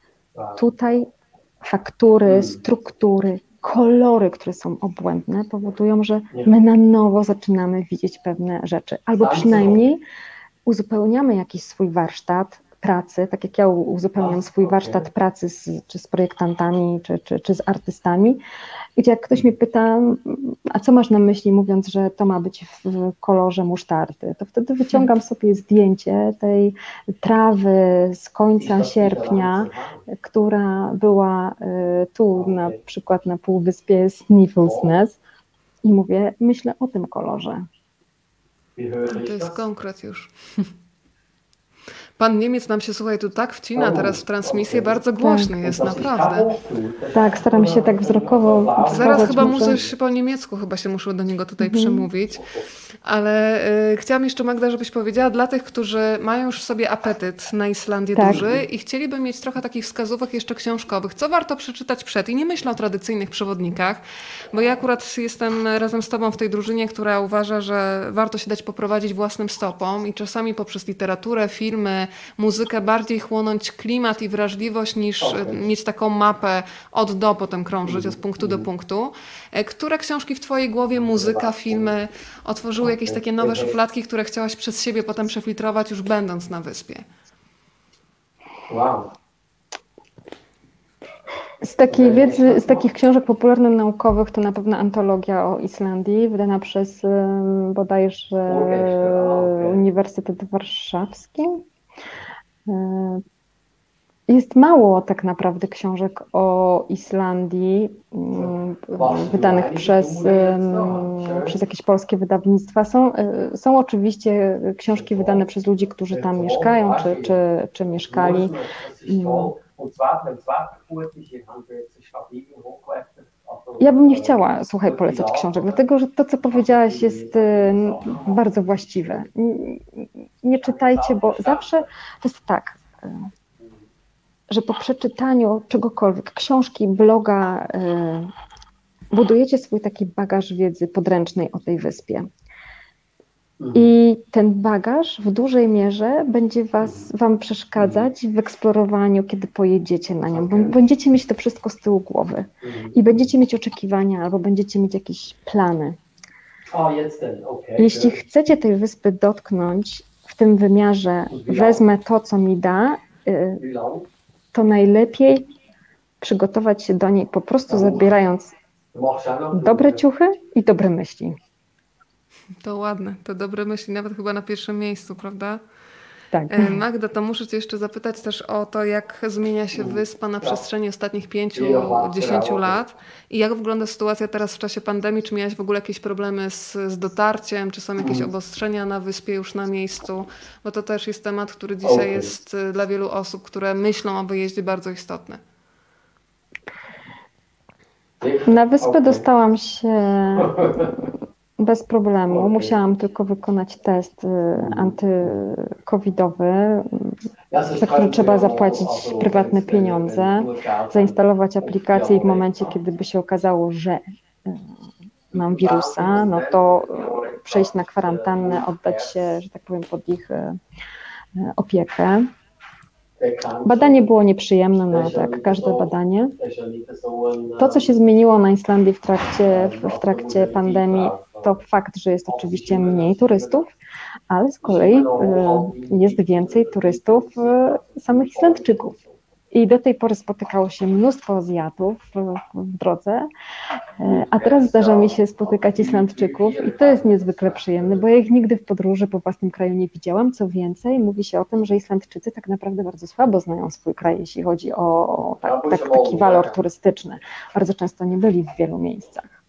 Tutaj faktury, struktury, kolory, które są obłędne, powodują, że my na nowo zaczynamy widzieć pewne rzeczy, albo przynajmniej uzupełniamy jakiś swój warsztat pracy, tak jak ja uzupełniam swój warsztat pracy z, czy z projektantami, czy, czy, czy z artystami, gdzie jak ktoś mnie pyta, a co masz na myśli, mówiąc, że to ma być w kolorze musztardy, to wtedy wyciągam sobie zdjęcie tej trawy z końca sierpnia, która była y, tu na przykład na półwyspie Sniffles Nest i mówię, myślę o tym kolorze. To jest konkret już. Pan Niemiec nam się, słuchaj, tu tak wcina teraz w transmisję, bardzo głośny tak. jest, naprawdę. Tak, staram się tak wzrokowo. Zaraz chyba muszę po niemiecku, chyba się muszę do niego tutaj mhm. przemówić. Ale y, chciałam jeszcze, Magda, żebyś powiedziała dla tych, którzy mają już w sobie apetyt na Islandię tak. duży i chcieliby mieć trochę takich wskazówek jeszcze książkowych, co warto przeczytać przed. I nie myślę o tradycyjnych przewodnikach, bo ja akurat jestem razem z Tobą w tej drużynie, która uważa, że warto się dać poprowadzić własnym stopom i czasami poprzez literaturę, filmy, muzykę bardziej chłonąć klimat i wrażliwość niż okay. mieć taką mapę od do, potem krążyć od punktu do punktu. E, które książki w Twojej głowie, muzyka, filmy otworzyły jakieś takie nowe szufladki, które chciałaś przez siebie potem przefiltrować już będąc na wyspie? Wow. Z takiej wiedzy, z takich książek popularno-naukowych to na pewno antologia o Islandii, wydana przez bodajże Uniwersytet Warszawski. E, jest mało tak naprawdę książek o Islandii mm, wydanych przez, przez jakieś polskie wydawnictwa. Są, e, są oczywiście książki wydane przez ludzi, którzy tam mieszkają czy, czy, czy mieszkali. Ja bym nie chciała, słuchaj, polecać książek, dlatego że to, co powiedziałaś, jest bardzo właściwe. Nie czytajcie, bo zawsze to jest tak, że po przeczytaniu czegokolwiek, książki, bloga, budujecie swój taki bagaż wiedzy podręcznej o tej wyspie. Mhm. I ten bagaż w dużej mierze będzie was, Wam przeszkadzać w eksplorowaniu, kiedy pojedziecie na nią. Będziecie mieć to wszystko z tyłu głowy mhm. i będziecie mieć oczekiwania albo będziecie mieć jakieś plany. Jeśli chcecie tej wyspy dotknąć w tym wymiarze, wezmę to, co mi da, y, to najlepiej przygotować się do niej po prostu zabierając dobre ciuchy i dobre myśli. To ładne, to dobre myśli, nawet chyba na pierwszym miejscu, prawda? Tak. E, Magda, to muszę Cię jeszcze zapytać też o to, jak zmienia się wyspa na przestrzeni ostatnich pięciu, dziesięciu lat i jak wygląda sytuacja teraz w czasie pandemii? Czy miałaś w ogóle jakieś problemy z, z dotarciem? Czy są jakieś mm. obostrzenia na wyspie już na miejscu? Bo to też jest temat, który dzisiaj jest e, dla wielu osób, które myślą o wyjeździe bardzo istotny. Na wyspę dostałam się Bez problemu. Musiałam tylko wykonać test y, antykowidowy, za który trzeba zapłacić prywatne pieniądze, zainstalować aplikację i w momencie, kiedy by się okazało, że y, mam wirusa, no to przejść na kwarantannę, oddać się, że tak powiem, pod ich y, opiekę. Badanie było nieprzyjemne, no tak, każde badanie. To, co się zmieniło na Islandii w trakcie, w trakcie pandemii, to fakt, że jest oczywiście mniej turystów, ale z kolei y, jest więcej turystów y, samych Islandczyków. I do tej pory spotykało się mnóstwo Azjatów w drodze, a teraz zdarza mi się spotykać Islandczyków i to jest niezwykle przyjemne, bo ja ich nigdy w podróży po własnym kraju nie widziałam. Co więcej, mówi się o tym, że Islandczycy tak naprawdę bardzo słabo znają swój kraj, jeśli chodzi o tak, tak, taki walor turystyczny. Bardzo często nie byli w wielu miejscach.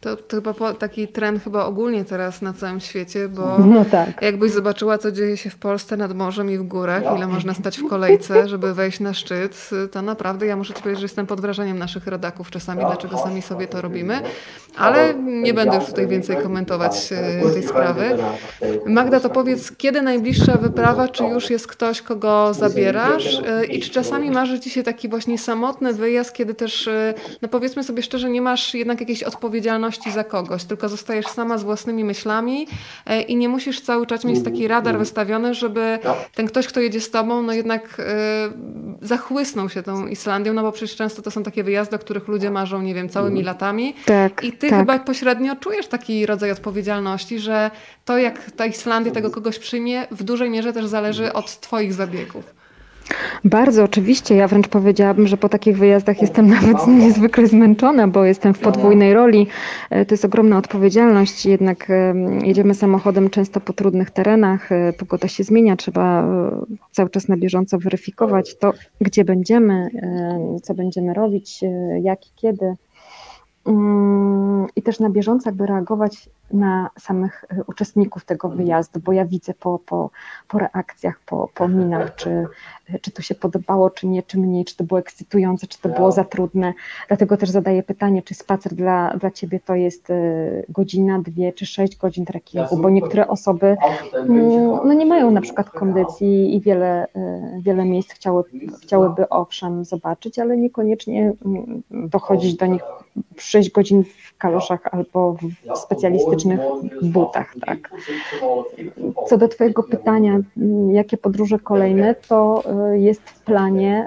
To, to chyba taki trend chyba ogólnie teraz na całym świecie, bo no tak. jakbyś zobaczyła, co dzieje się w Polsce nad morzem i w górach, ile można stać w kolejce, żeby wejść na szczyt, to naprawdę ja muszę ci powiedzieć, że jestem pod wrażeniem naszych rodaków czasami, dlaczego sami sobie to robimy, ale nie będę już tutaj więcej komentować e, tej sprawy. Magda, to powiedz, kiedy najbliższa wyprawa, czy już jest ktoś, kogo zabierasz e, i czy czasami marzy ci się taki właśnie samotny wyjazd, kiedy też, e, no powiedzmy sobie szczerze, nie masz jednak jakiejś odpowiedzialności odpowiedzialności za kogoś, tylko zostajesz sama z własnymi myślami e, i nie musisz cały czas mieć taki radar wystawiony, żeby ten ktoś, kto jedzie z tobą, no jednak e, zachłysnął się tą Islandią, no bo przecież często to są takie wyjazdy, o których ludzie marzą, nie wiem, całymi latami. Tak, I ty tak. chyba pośrednio czujesz taki rodzaj odpowiedzialności, że to jak ta Islandia tego kogoś przyjmie, w dużej mierze też zależy od twoich zabiegów. Bardzo oczywiście. Ja wręcz powiedziałabym, że po takich wyjazdach jestem nawet niezwykle zmęczona, bo jestem w podwójnej roli. E, To jest ogromna odpowiedzialność. Jednak em, jedziemy samochodem często po trudnych terenach. e, Pogoda się zmienia. Trzeba e, cały czas na bieżąco weryfikować to, gdzie będziemy, co będziemy robić, jak i kiedy. Mm, I też na bieżąco jakby reagować na samych e, uczestników tego wyjazdu, bo ja widzę po, po, po reakcjach, po, po minach, czy, czy to się podobało, czy nie, czy mniej, czy to było ekscytujące, czy to było za trudne. Dlatego też zadaję pytanie, czy spacer dla, dla Ciebie to jest e, godzina, dwie, czy sześć godzin trekkingu, bo niektóre osoby mm, no nie mają na przykład kondycji i wiele, e, wiele miejsc chciały, chciałyby owszem zobaczyć, ale niekoniecznie mm, dochodzić do nich 6 godzin w kaloszach albo w specjalistycznych butach, tak. Co do Twojego pytania, jakie podróże kolejne, to y, jest w planie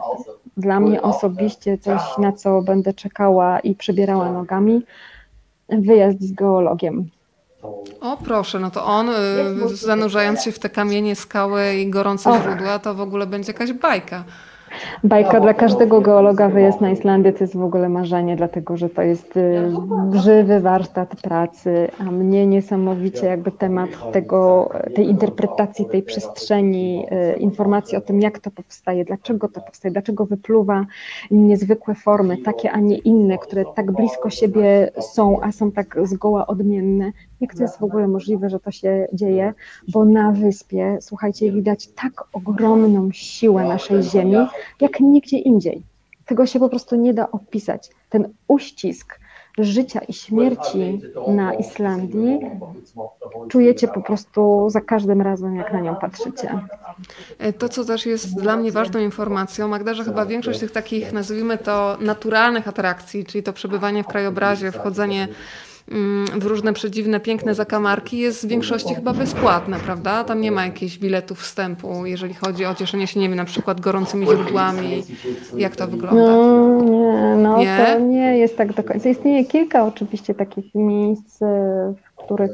dla mnie osobiście coś, na co będę czekała i przebierała nogami, wyjazd z geologiem. O proszę, no to on, y, zanurzając się w te kamienie, skały i gorące Och. źródła, to w ogóle będzie jakaś bajka. Bajka dla każdego geologa wyjazd na Islandię to jest w ogóle marzenie, dlatego że to jest y, żywy warsztat pracy, a mnie niesamowicie jakby temat tego, tej interpretacji tej przestrzeni, y, informacji o tym, jak to powstaje, dlaczego to powstaje, dlaczego wypluwa niezwykłe formy, takie, a nie inne, które tak blisko siebie są, a są tak zgoła odmienne. Jak to jest w ogóle możliwe, że to się dzieje? Bo na wyspie, słuchajcie, widać tak ogromną siłę naszej Ziemi, jak nigdzie indziej. Tego się po prostu nie da opisać. Ten uścisk życia i śmierci na Islandii czujecie po prostu za każdym razem, jak na nią patrzycie. E, To, co też jest dla mnie ważną informacją, Magda, że chyba większość tych takich, nazwijmy to, naturalnych atrakcji, czyli to przebywanie w krajobrazie, wchodzenie w różne przedziwne, piękne zakamarki jest w większości chyba bezpłatne, prawda? Tam nie ma jakichś biletów wstępu, jeżeli chodzi o cieszenie się, nie wiem, na przykład gorącymi źródłami. Jak to wygląda? No nie, no Nie? to nie jest tak do końca. Istnieje kilka oczywiście takich miejsc, e, w których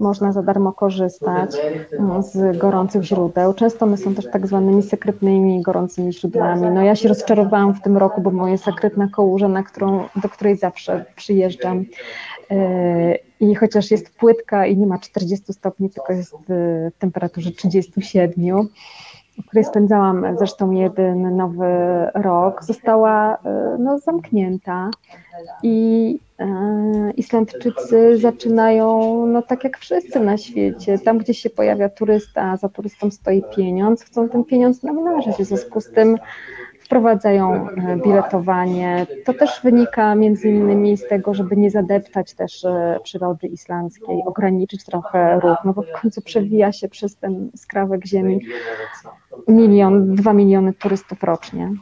można za darmo korzystać mm, z gorących źródeł. Często one są też tak zwanymi sekretnymi gorącymi źródłami. No ja się rozczarowałam w tym roku, bo moja sekretna kołurza, na którą, do której zawsze przyjeżdżam, i chociaż jest płytka i nie ma 40 stopni, tylko jest e, w temperaturze 37, w której spędzałam zresztą jeden nowy rok, została e, no, zamknięta. I e, Islandczycy zaczynają, no tak jak wszyscy na świecie, tam gdzie się pojawia turysta, za turystą stoi pieniądz, chcą ten pieniądz namnażać, w związku z tym wprowadzają e, biletowanie. To też wynika między innymi z tego, żeby nie zadeptać też e, przyrody islandzkiej, ograniczyć trochę ruch, no bo w końcu przewija się przez ten skrawek ziemi milion, dwa miliony turystów rocznie.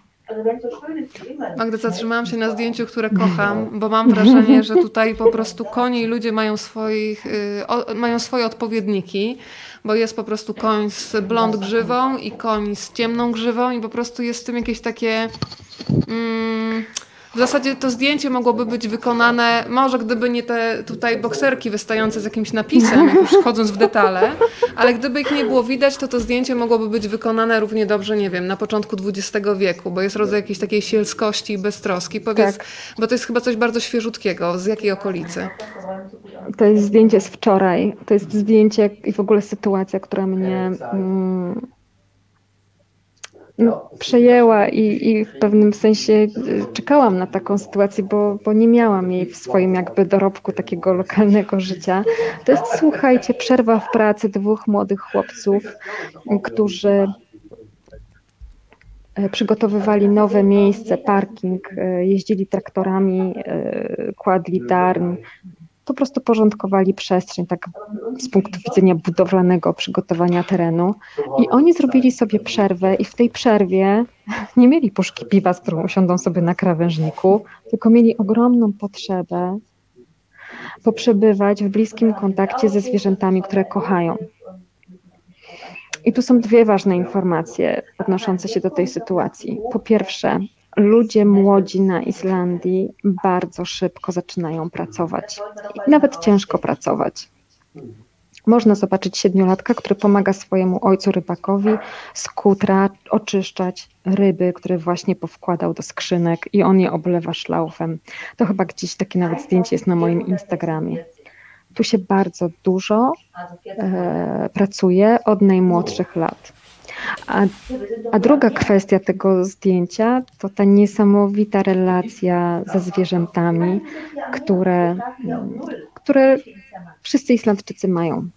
Magda, zatrzymałam się na zdjęciu, które kocham, bo mam wrażenie, że tutaj po prostu konie i ludzie mają, swoich, y, o, mają swoje odpowiedniki, bo jest po prostu koń z blond grzywą i koń z ciemną grzywą i po prostu jest w tym jakieś takie... Mm, w zasadzie to zdjęcie mogłoby być wykonane, może gdyby nie te tutaj bokserki wystające z jakimś napisem, jak już wchodząc w detale, ale gdyby ich nie było widać, to to zdjęcie mogłoby być wykonane równie dobrze, nie wiem, na początku XX wieku, bo jest rodzaj jakiejś takiej sielskości i beztroski. Powiedz, Tak. bo to jest chyba coś bardzo świeżutkiego. Z jakiej okolicy? To jest zdjęcie z wczoraj. To jest zdjęcie i w ogóle sytuacja, która mnie mm, przejęła i, i w pewnym sensie y, czekałam na taką sytuację, bo, bo nie miałam jej w swoim jakby dorobku takiego lokalnego życia. To jest, słuchajcie, przerwa w pracy dwóch młodych chłopców, którzy e, przygotowywali nowe miejsce, parking, e, jeździli traktorami, e, kładli darń, po prostu porządkowali przestrzeń, tak z punktu widzenia budowlanego przygotowania terenu. I oni zrobili sobie przerwę i w tej przerwie nie mieli puszki piwa, z którą usiądą sobie na krawężniku, tylko mieli ogromną potrzebę poprzebywać w bliskim kontakcie ze zwierzętami, które kochają. I tu są dwie ważne informacje odnoszące się do tej sytuacji. Po pierwsze, ludzie młodzi na Islandii bardzo szybko zaczynają pracować, nawet ciężko pracować. Można zobaczyć siedmiolatka, który pomaga swojemu ojcu rybakowi z kutra oczyszczać ryby, które właśnie powkładał do skrzynek i on je oblewa szlaufem. To chyba gdzieś takie nawet zdjęcie jest na moim Instagramie. Tu się bardzo dużo e, pracuje od najmłodszych lat. A, a, druga kwestia tego zdjęcia to ta niesamowita relacja ze zwierzętami, które, które wszyscy Islandczycy mają.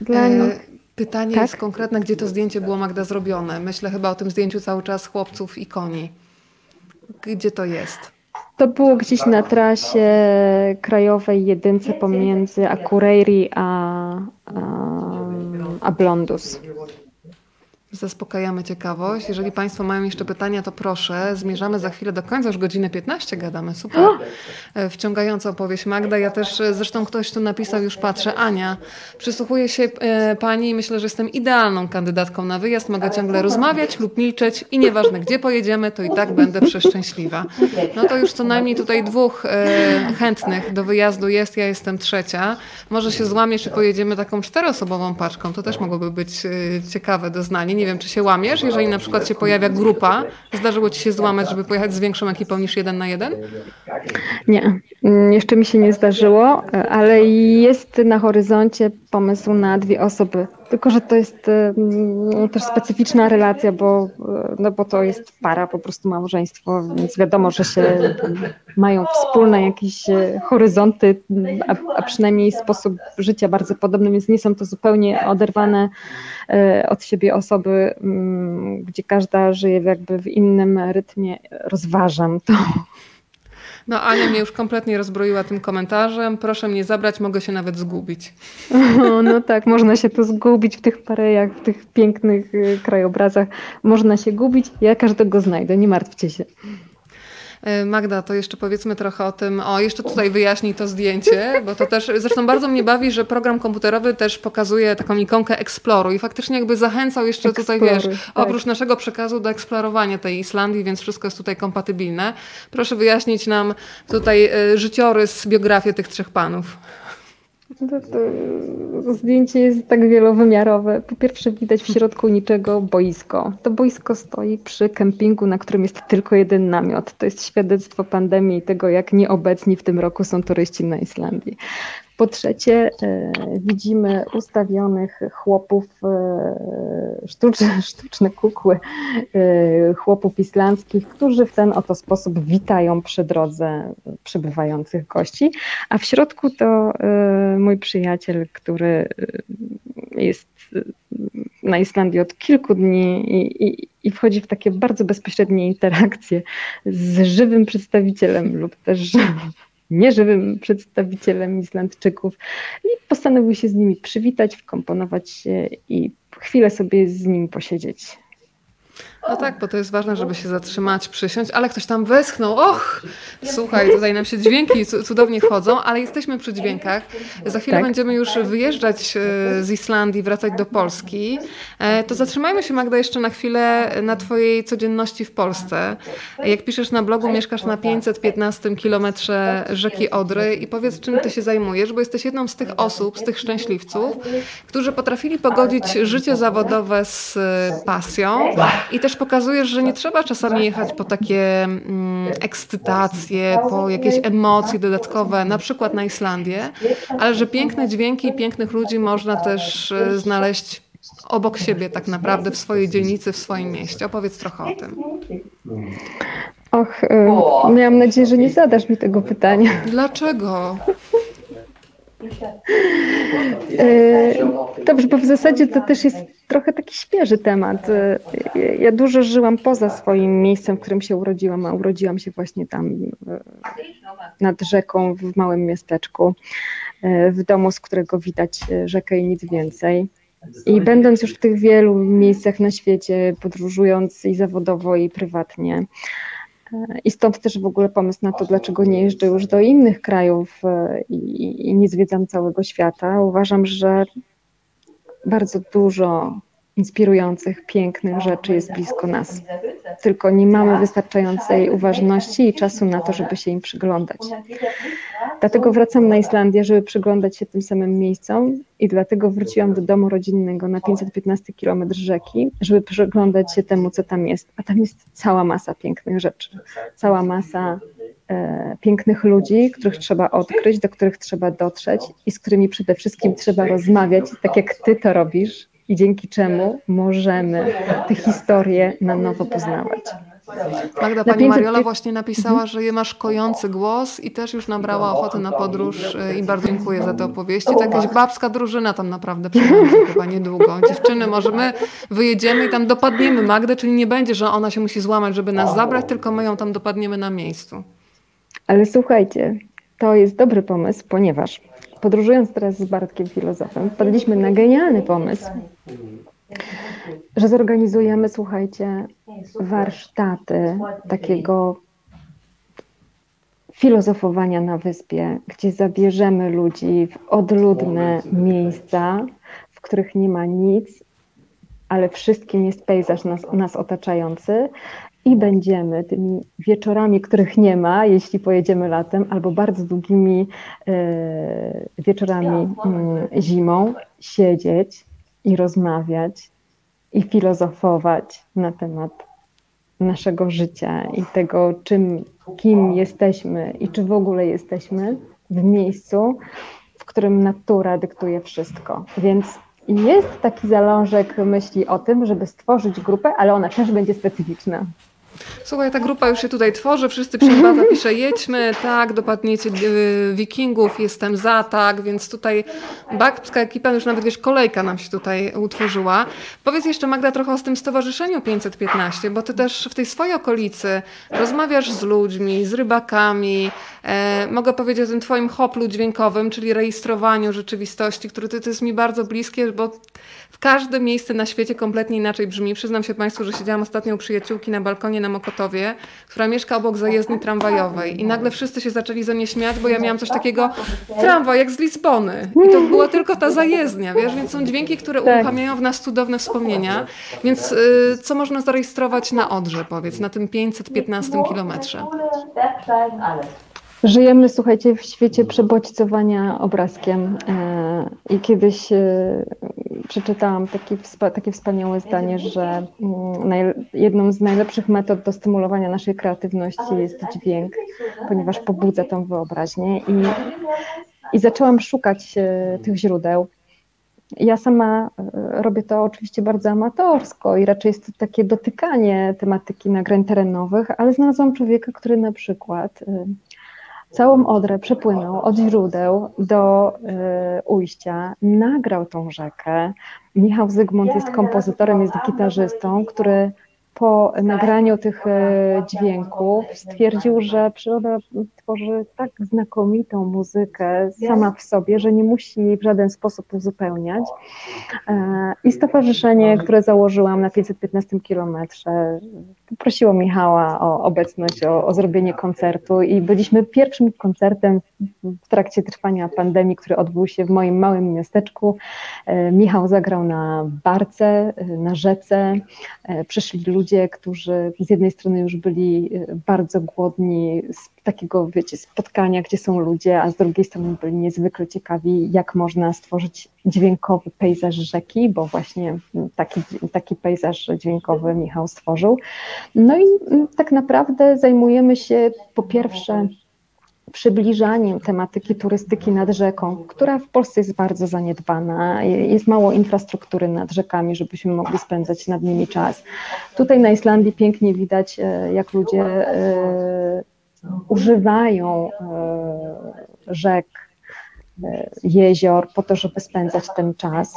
Dla... E, pytanie tak? jest konkretne, gdzie to zdjęcie było Magda zrobione. Myślę chyba o tym zdjęciu cały czas chłopców i koni. Gdzie to jest? To było gdzieś na trasie krajowej jedynce pomiędzy Akureyri a, a, a Blondus. Zaspokajamy ciekawość. Jeżeli Państwo mają jeszcze pytania, to proszę. Zmierzamy za chwilę do końca, już godzinę 15 gadamy. Super. E, wciągająca opowieść Magda. Ja też, e, zresztą ktoś tu napisał, już patrzę. Ania, przysłuchuję się e, Pani i myślę, że jestem idealną kandydatką na wyjazd. Mogę ciągle rozmawiać lub milczeć i nieważne gdzie pojedziemy, to i tak będę przeszczęśliwa. No to już co najmniej tutaj dwóch chętnych do wyjazdu jest. Ja jestem trzecia. Może się złamiesz i pojedziemy taką czteroosobową paczką. To też mogłoby być ciekawe doznanie nie wiem, czy się łamiesz, jeżeli na przykład się pojawia grupa, zdarzyło ci się złamać, żeby pojechać z większą ekipą niż jeden na jeden? Nie, jeszcze mi się nie zdarzyło, ale jest na horyzoncie pomysł na dwie osoby. Tylko, że to jest też specyficzna relacja, bo, no bo to jest para, po prostu małżeństwo, więc wiadomo, że się mają wspólne jakieś e, horyzonty, a, a przynajmniej sposób życia bardzo podobny, więc nie są to zupełnie oderwane e, od siebie osoby, mm, gdzie każda żyje jakby w innym rytmie. Rozważam to. No Ania mnie już kompletnie rozbroiła tym komentarzem. Proszę mnie zabrać, mogę się nawet zgubić. O, no tak, można się tu zgubić w tych parejach, w tych pięknych y, krajobrazach. Można się gubić. Ja każdego znajdę, nie martwcie się. E, Magda, to jeszcze powiedzmy trochę o tym, o jeszcze tutaj wyjaśnij to zdjęcie, bo to też, zresztą bardzo mnie bawi, że program komputerowy też pokazuje taką ikonkę Exploru i faktycznie jakby zachęcał jeszcze tutaj, wiesz, tak. oprócz naszego przekazu do eksplorowania tej Islandii, więc wszystko jest tutaj kompatybilne. Proszę wyjaśnić nam tutaj e, życiorys, biografię tych trzech panów. To, to zdjęcie jest tak wielowymiarowe. Po pierwsze widać w środku niczego boisko. To boisko stoi przy kempingu, na którym jest tylko jeden namiot. To jest świadectwo pandemii i tego, jak nieobecni w tym roku są turyści na Islandii. Po trzecie, e, widzimy ustawionych chłopów, e, sztuczne, sztuczne kukły e, chłopów islandzkich, którzy w ten oto sposób witają przy drodze przybywających gości. A w środku to mój przyjaciel, który jest na Islandii od kilku dni i, i, i, wchodzi w takie bardzo bezpośrednie interakcje z żywym przedstawicielem lub też nieżywym przedstawicielem Islandczyków i postanowił się z nimi przywitać, wkomponować się i chwilę sobie z nimi posiedzieć. No tak, bo to jest ważne, żeby się zatrzymać, przysiąść, ale ktoś tam westchnął. Och, słuchaj, tutaj nam się dźwięki cudownie wchodzą, ale jesteśmy przy dźwiękach. Za chwilę tak. będziemy już wyjeżdżać e, z Islandii, wracać do Polski. E, to zatrzymajmy się, Magda, jeszcze na chwilę na Twojej codzienności w Polsce. Jak piszesz na blogu, mieszkasz na 515 kilometrze rzeki Odry i powiedz, czym Ty się zajmujesz, bo jesteś jedną z tych osób, z tych szczęśliwców, którzy potrafili pogodzić życie zawodowe z e, pasją i też pokazujesz, że nie trzeba czasami jechać po takie mm, ekscytacje, po jakieś emocje dodatkowe, na przykład na Islandię, ale że piękne dźwięki i pięknych ludzi można też e, znaleźć obok siebie tak naprawdę w swojej dzielnicy, w swoim mieście. Opowiedz trochę o tym. Och, y, miałam nadzieję, że nie zadasz mi tego pytania. Dlaczego? E, dobrze, bo w zasadzie to też jest trochę taki świeży temat. E, ja dużo żyłam poza swoim miejscem, w którym się urodziłam, a urodziłam się właśnie tam e, nad rzeką w małym miasteczku, w domu, z którego widać rzekę i nic więcej. I będąc już w tych wielu miejscach na świecie, podróżując i zawodowo, i prywatnie, I stąd też w ogóle pomysł na to, dlaczego nie jeżdżę już do innych krajów i, i nie zwiedzam całego świata. Uważam, że bardzo dużo inspirujących, pięknych rzeczy jest blisko nas. Tylko nie mamy wystarczającej uważności i czasu na to, żeby się im przyglądać. Dlatego wracam na Islandię, żeby przyglądać się tym samym miejscom i dlatego wróciłam do domu rodzinnego na 515 km rzeki, żeby przyglądać się temu, co tam jest. A tam jest cała masa pięknych rzeczy, cała masa e, pięknych ludzi, których trzeba odkryć, do których trzeba dotrzeć i z którymi przede wszystkim trzeba rozmawiać, tak jak ty to robisz i dzięki czemu możemy te historie na nowo poznawać. Magda, pani Mariola właśnie napisała, że je masz kojący głos i też już nabrała ochoty na podróż y, i bardzo dziękuję za te opowieści. To jakaś babska drużyna tam naprawdę przybędzie chyba niedługo. Dziewczyny, może my wyjedziemy i tam dopadniemy Magdę, czyli nie będzie, że ona się musi złamać, żeby nas zabrać, tylko my ją tam dopadniemy na miejscu. Ale słuchajcie, to jest dobry pomysł, ponieważ podróżując teraz z Bartkiem filozofem, wpadliśmy na genialny pomysł, że zorganizujemy, słuchajcie, warsztaty takiego filozofowania na wyspie, gdzie zabierzemy ludzi w odludne miejsca, w których nie ma nic, ale wszystkim jest pejzaż nas, nas otaczający i będziemy tymi wieczorami, których nie ma, jeśli pojedziemy latem, albo bardzo długimi e, wieczorami mm, zimą, siedzieć i rozmawiać i filozofować na temat naszego życia i tego, czym, kim jesteśmy i czy w ogóle jesteśmy w miejscu, w którym natura dyktuje wszystko. Więc jest taki zalążek myśli o tym, żeby stworzyć grupę, ale ona też będzie specyficzna. Słuchaj, ta grupa już się tutaj tworzy, wszyscy przed pisze jedźmy, tak, dopadniecie y, wikingów, jestem za, tak, więc tutaj bakpska ekipa, już nawet wiesz, kolejka nam się tutaj utworzyła. Powiedz jeszcze Magda trochę o tym Stowarzyszeniu 515, bo ty też w tej swojej okolicy rozmawiasz z ludźmi, z rybakami, e, mogę powiedzieć o tym twoim hoplu dźwiękowym, czyli rejestrowaniu rzeczywistości, który to, to jest mi bardzo bliskie, bo każde miejsce na świecie kompletnie inaczej brzmi. Przyznam się Państwu, że siedziałam ostatnio u przyjaciółki na balkonie na Mokotowie, która mieszka obok zajezdni tramwajowej i nagle wszyscy się zaczęli ze mnie śmiać, bo ja miałam coś takiego, tramwaj jak z Lizbony. I to była tylko ta zajezdnia, wiesz, więc są dźwięki, które tak. uruchamiają w nas cudowne wspomnienia. Więc y, co można zarejestrować na Odrze, powiedz, na tym 515 kilometrze? Żyjemy, słuchajcie, w świecie przebodźcowania obrazkiem e, i kiedyś e, przeczytałam taki, takie wspaniałe zdanie, że mm, jedną z najlepszych metod do stymulowania naszej kreatywności jest dźwięk, ponieważ pobudza tą wyobraźnię i, i zaczęłam szukać e, tych źródeł. Ja sama robię to oczywiście bardzo amatorsko i raczej jest to takie dotykanie tematyki nagrań terenowych, ale znalazłam człowieka, który na przykład całą Odrę przepłynął od źródeł do y, ujścia, nagrał tą rzekę. Michał Zygmunt jest kompozytorem, jest gitarzystą, który po nagraniu tych e, dźwięków stwierdził, że przyroda tworzy tak znakomitą muzykę sama w sobie, że nie musi jej w żaden sposób uzupełniać. E, I stowarzyszenie, które założyłam na 515 kilometrze, poprosiło Michała o obecność, o, o zrobienie koncertu i byliśmy pierwszym koncertem w trakcie trwania pandemii, który odbył się w moim małym miasteczku. E, Michał zagrał na barce, na rzece, przyszli ludzie, ludzie, którzy z jednej strony już byli e, bardzo głodni z takiego, wiecie, spotkania, gdzie są ludzie, a z drugiej strony byli niezwykle ciekawi, jak można stworzyć dźwiękowy pejzaż rzeki, bo właśnie taki, taki pejzaż dźwiękowy Michał stworzył. No i tak naprawdę zajmujemy się po pierwsze przybliżaniem tematyki turystyki nad rzeką, która w Polsce jest bardzo zaniedbana. Jest mało infrastruktury nad rzekami, żebyśmy mogli spędzać nad nimi czas. Tutaj na Islandii pięknie widać, e, jak ludzie e, używają e, rzek, jezior po to, żeby spędzać ten czas.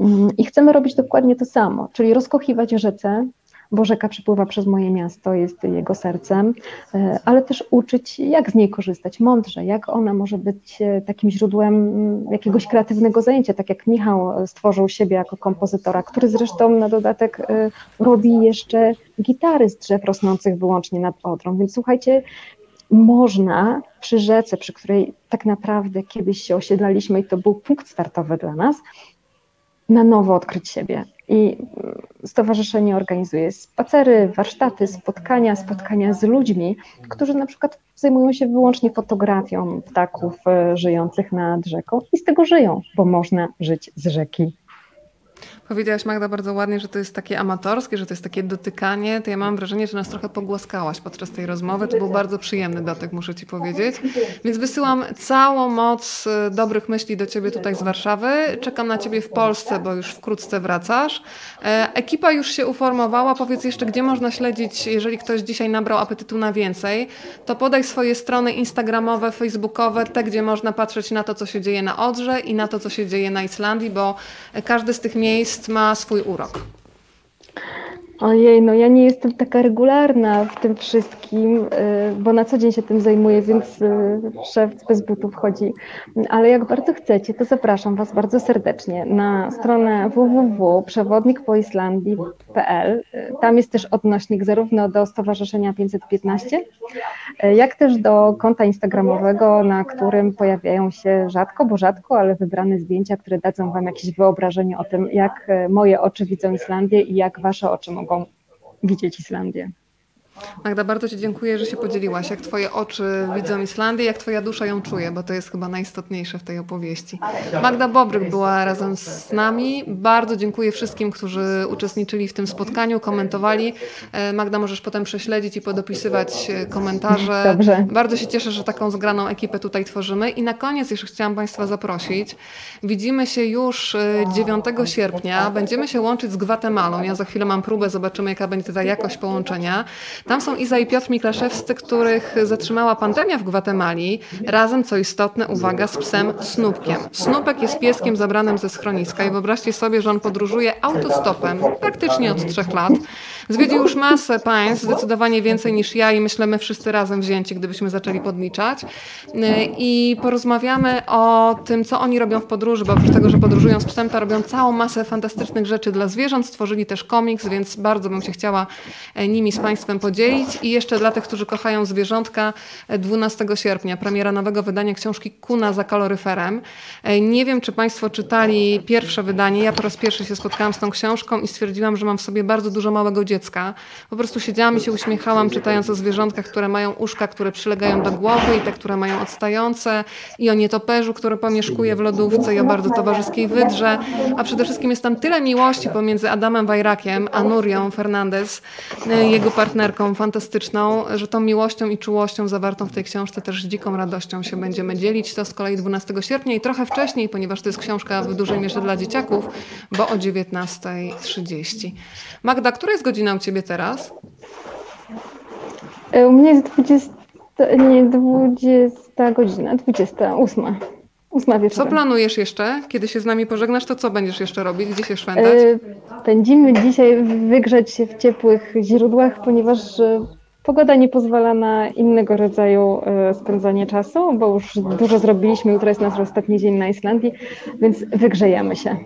Mm, I chcemy robić dokładnie to samo, czyli rozkochiwać rzece, bo rzeka przepływa przez moje miasto, jest jego sercem, e, ale też uczyć, jak z niej korzystać mądrze, jak ona może być e, takim źródłem mm, jakiegoś kreatywnego zajęcia, tak jak Michał stworzył siebie jako kompozytora, który zresztą na dodatek e, robi jeszcze gitary z drzew rosnących wyłącznie nad Odrą. Więc słuchajcie, można przy rzece, przy której tak naprawdę kiedyś się osiedlaliśmy i to był punkt startowy dla nas, na nowo odkryć siebie. I stowarzyszenie organizuje spacery, warsztaty, spotkania, spotkania z ludźmi, którzy na przykład zajmują się wyłącznie fotografią ptaków e, żyjących nad rzeką i z tego żyją, bo można żyć z rzeki. Powiedziałaś Magda bardzo ładnie, że to jest takie amatorskie, że to jest takie dotykanie. To ja mam wrażenie, że nas trochę pogłaskałaś podczas tej rozmowy. To był bardzo przyjemny dotyk, muszę ci powiedzieć. Więc wysyłam całą moc y, dobrych myśli do ciebie tutaj z Warszawy. Czekam na ciebie w Polsce, bo już wkrótce wracasz. E, ekipa już się uformowała. Powiedz jeszcze, gdzie można śledzić, jeżeli ktoś dzisiaj nabrał apetytu na więcej, to podaj swoje strony instagramowe, facebookowe, te, gdzie można patrzeć na to, co się dzieje na Odrze i na to, co się dzieje na Islandii, bo każdy z tych miejsc ma swój urok. Ojej, no ja nie jestem taka regularna w tym wszystkim, y, bo na co dzień się tym zajmuję, więc y, szef bez butów chodzi. Ale jak bardzo chcecie, to zapraszam Was bardzo serdecznie na stronę www.przewodnikpoislandii.pl. Tam jest też odnośnik zarówno do Stowarzyszenia 515, jak też do konta instagramowego, na którym pojawiają się rzadko, bo rzadko, ale wybrane zdjęcia, które dadzą Wam jakieś wyobrażenie o tym, jak moje oczy widzą Islandię i jak Wasze oczy mogą mogą widzieć Islandię. Magda, bardzo Ci dziękuję, że się podzieliłaś. Jak Twoje oczy widzą Islandię, jak Twoja dusza ją czuje, bo to jest chyba najistotniejsze w tej opowieści. Magda Bobryk była razem z nami. Bardzo dziękuję wszystkim, którzy uczestniczyli w tym spotkaniu, komentowali. E, Magda, możesz potem prześledzić i podopisywać e, komentarze. Dobrze. Bardzo się cieszę, że taką zgraną ekipę tutaj tworzymy. I na koniec jeszcze chciałam Państwa zaprosić. Widzimy się już 9 e, sierpnia. Będziemy się łączyć z Gwatemalą. Ja za chwilę mam próbę, zobaczymy, jaka będzie ta jakość połączenia. Tam są Iza i Piotr Miklaszewscy, których zatrzymała pandemia w Gwatemali, razem, co istotne, uwaga, z psem Snupkiem. Snupek jest pieskiem zabranym ze schroniska i wyobraźcie sobie, że on podróżuje autostopem praktycznie od trzech lat. Zwiedził już masę państw, zdecydowanie więcej niż ja i myślę my wszyscy razem wzięci, gdybyśmy zaczęli podliczać. I porozmawiamy o tym, co oni robią w podróży, bo oprócz tego, że podróżują z psem, to robią całą masę fantastycznych rzeczy dla zwierząt. Stworzyli też komiks, więc bardzo bym się chciała e, nimi z Państwem podzielić. I jeszcze dla tych, którzy kochają zwierzątka, 12 e, sierpnia premiera nowego wydania książki Kuna za kaloryferem. E, nie wiem, czy Państwo czytali pierwsze wydanie. Ja po raz pierwszy się spotkałam z tą książką i stwierdziłam, że mam w sobie bardzo dużo małego dziecka. Po prostu siedziałam i się uśmiechałam, czytając o zwierzątkach, które mają uszka, które przylegają do głowy i te, które mają odstające, i o nietoperzu, który pomieszkuje w lodówce, i o bardzo towarzyskiej wydrze. A przede wszystkim jest tam tyle miłości pomiędzy Adamem Wajrakiem a Nurią Fernandez, y, jego partnerką fantastyczną, że tą miłością i czułością zawartą w tej książce też z dziką radością się będziemy dzielić. To z kolei 12 sierpnia i trochę wcześniej, ponieważ to jest książka w dużej mierze dla dzieciaków, bo o 19.30. Magda, która jest godzina u Ciebie teraz? E, u mnie jest 20, nie, 20 godzina, 28. Co planujesz jeszcze? Kiedy się z nami pożegnasz, to co będziesz jeszcze robić? Gdzie się szwendać? E, Będziemy dzisiaj wygrzać się w ciepłych źródłach, ponieważ e, pogoda nie pozwala na innego rodzaju spędzanie czasu, bo już dużo zrobiliśmy. Jutro jest nasz ostatni dzień na Islandii, więc wygrzejemy się.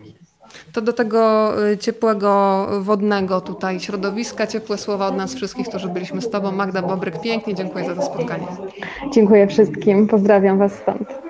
To do tego ciepłego, wodnego tutaj środowiska, ciepłe słowa od nas wszystkich, którzy byliśmy z Tobą. Magda Bobryk, pięknie dziękuję za to spotkanie. Dziękuję wszystkim, pozdrawiam Was stąd.